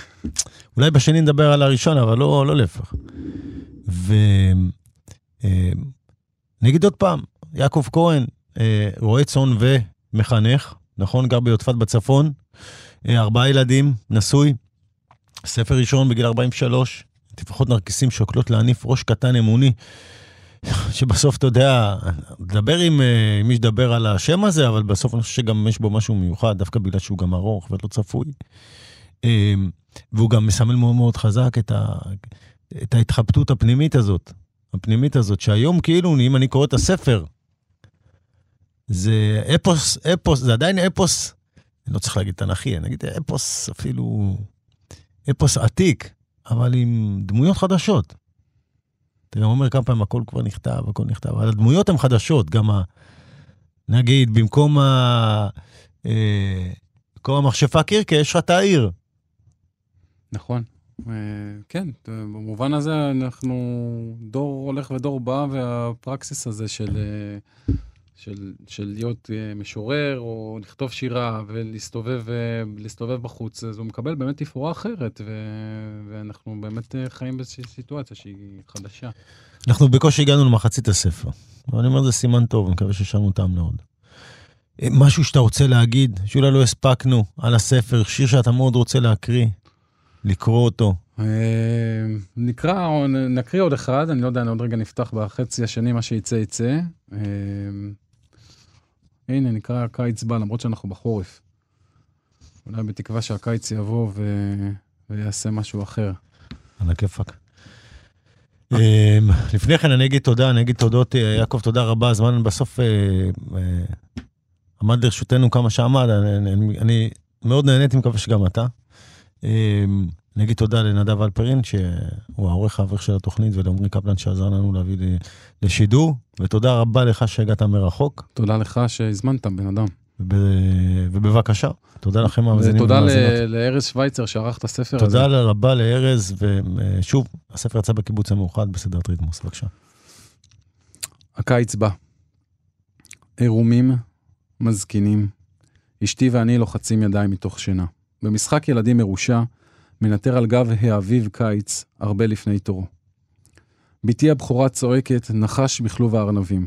אולי בשני נדבר על הראשון, אבל לא, לא להפך. ו... אה, אני אגיד עוד פעם, יעקב כהן, אה, רועה צאן ומחנך, נכון? גר ביודפת בצפון, אה, ארבעה ילדים, נשוי, ספר ראשון בגיל 43, טפחות נרקיסים שוקלות להניף ראש קטן אמוני, שבסוף, אתה יודע, דבר עם אה, עם מי שדבר על השם הזה, אבל בסוף אני חושב שגם יש בו משהו מיוחד, דווקא בגלל שהוא גם ארוך ולא צפוי. אה, והוא גם מסמל מאוד מאוד חזק את, ה, את ההתחבטות הפנימית הזאת, הפנימית הזאת, שהיום כאילו, אם אני קורא את הספר, זה אפוס, אפוס, זה עדיין אפוס, אני לא צריך להגיד תנכי, אני אגיד אפוס אפילו, אפוס עתיק, אבל עם דמויות חדשות. אתה גם אומר כמה פעמים, הכל כבר נכתב, הכל נכתב, אבל הדמויות הן חדשות, גם ה... נגיד, במקום ה... אה, במקום המכשפה קירקה, יש לך את העיר. נכון. אה, כן, במובן הזה אנחנו דור הולך ודור בא, והפרקסיס הזה של, אה, של, של להיות אה, משורר, או לכתוב שירה ולהסתובב אה, בחוץ, אז הוא מקבל באמת תפאורה אחרת, ו, ואנחנו באמת אה, חיים באיזושהי סיטואציה שהיא חדשה. אנחנו בקושי הגענו למחצית הספר. אבל אני אומר, זה סימן טוב, אני מקווה ששמנו טעם. אה, משהו שאתה רוצה להגיד, שאולי לא הספקנו, על הספר, שיר שאתה מאוד רוצה להקריא, לקרוא אותו. אה, נקרא, נקריא עוד אחד, אני לא יודע, אני עוד רגע נפתח בחצי השני, מה שיצא יצא. אה, הנה, נקרא הקיץ בא, למרות שאנחנו בחורף. אולי בתקווה שהקיץ יבוא ו... ויעשה משהו אחר. על הכיפאק. אמ, לפני כן אני אגיד תודה, אני אגיד תודות, אה, יעקב, תודה רבה, הזמן בסוף עמד לרשותנו כמה שעמד, אני- מאוד נהניתי, מקווה שגם אתה. אגיד תודה לנדב אלפרין, שהוא העורך האברך של התוכנית, ולעמרי קפלן שעזר לנו להביא לשידור, ותודה רבה לך שהגעת מרחוק, תודה לך שהזמנת, בן אדם. וב- ובבקשה, תודה לכם המאזינים ותודה. לארז שווייצר שערך את הספר הזה. תודה רבה לארז, ושוב, הספר יצא בקיבוץ המאוחד בסדרת ריתמוס, בבקשה. הקיץ בא. עירומים, מזקינים. אשתי ואני לוחצים ידיים מתוך שינה. במשחק ילדים מרושע, מנטר על גב האביב קיץ, הרבה לפני תורו. בתי הבכורה צועקת, נחש בכלוב הארנבים.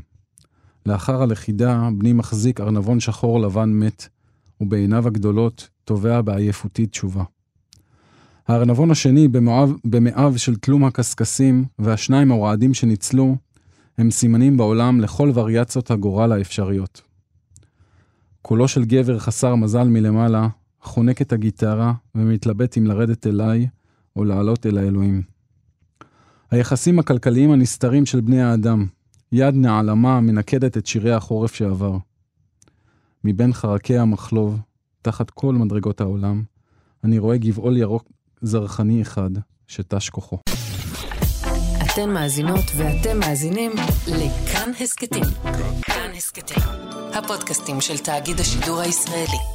לאחר הלכידה, בני מחזיק ארנבון שחור לבן מת, ובעיניו הגדולות תובע בעייפותי תשובה. הארנבון השני, במואב, במאיו של תלום הקשקשים, והשניים הרועדים שניצלו, הם סימנים בעולם לכל וריאציות הגורל האפשריות. קולו של גבר חסר מזל מלמעלה, חונק את הגיטרה ומתלבט אם לרדת אליי או לעלות אל האלוהים. היחסים הכלכליים הנסתרים של בני האדם, יד נעלמה מנקדת את שירי החורף שעבר. מבין חרקי המחלוב, תחת כל מדרגות העולם, אני רואה גבעול ירוק זרחני אחד שתש כוחו. אתן מאזינות ואתם מאזינים לכאן הסכתים. כאן הסכתים, הפודקאסטים של תאגיד השידור הישראלי.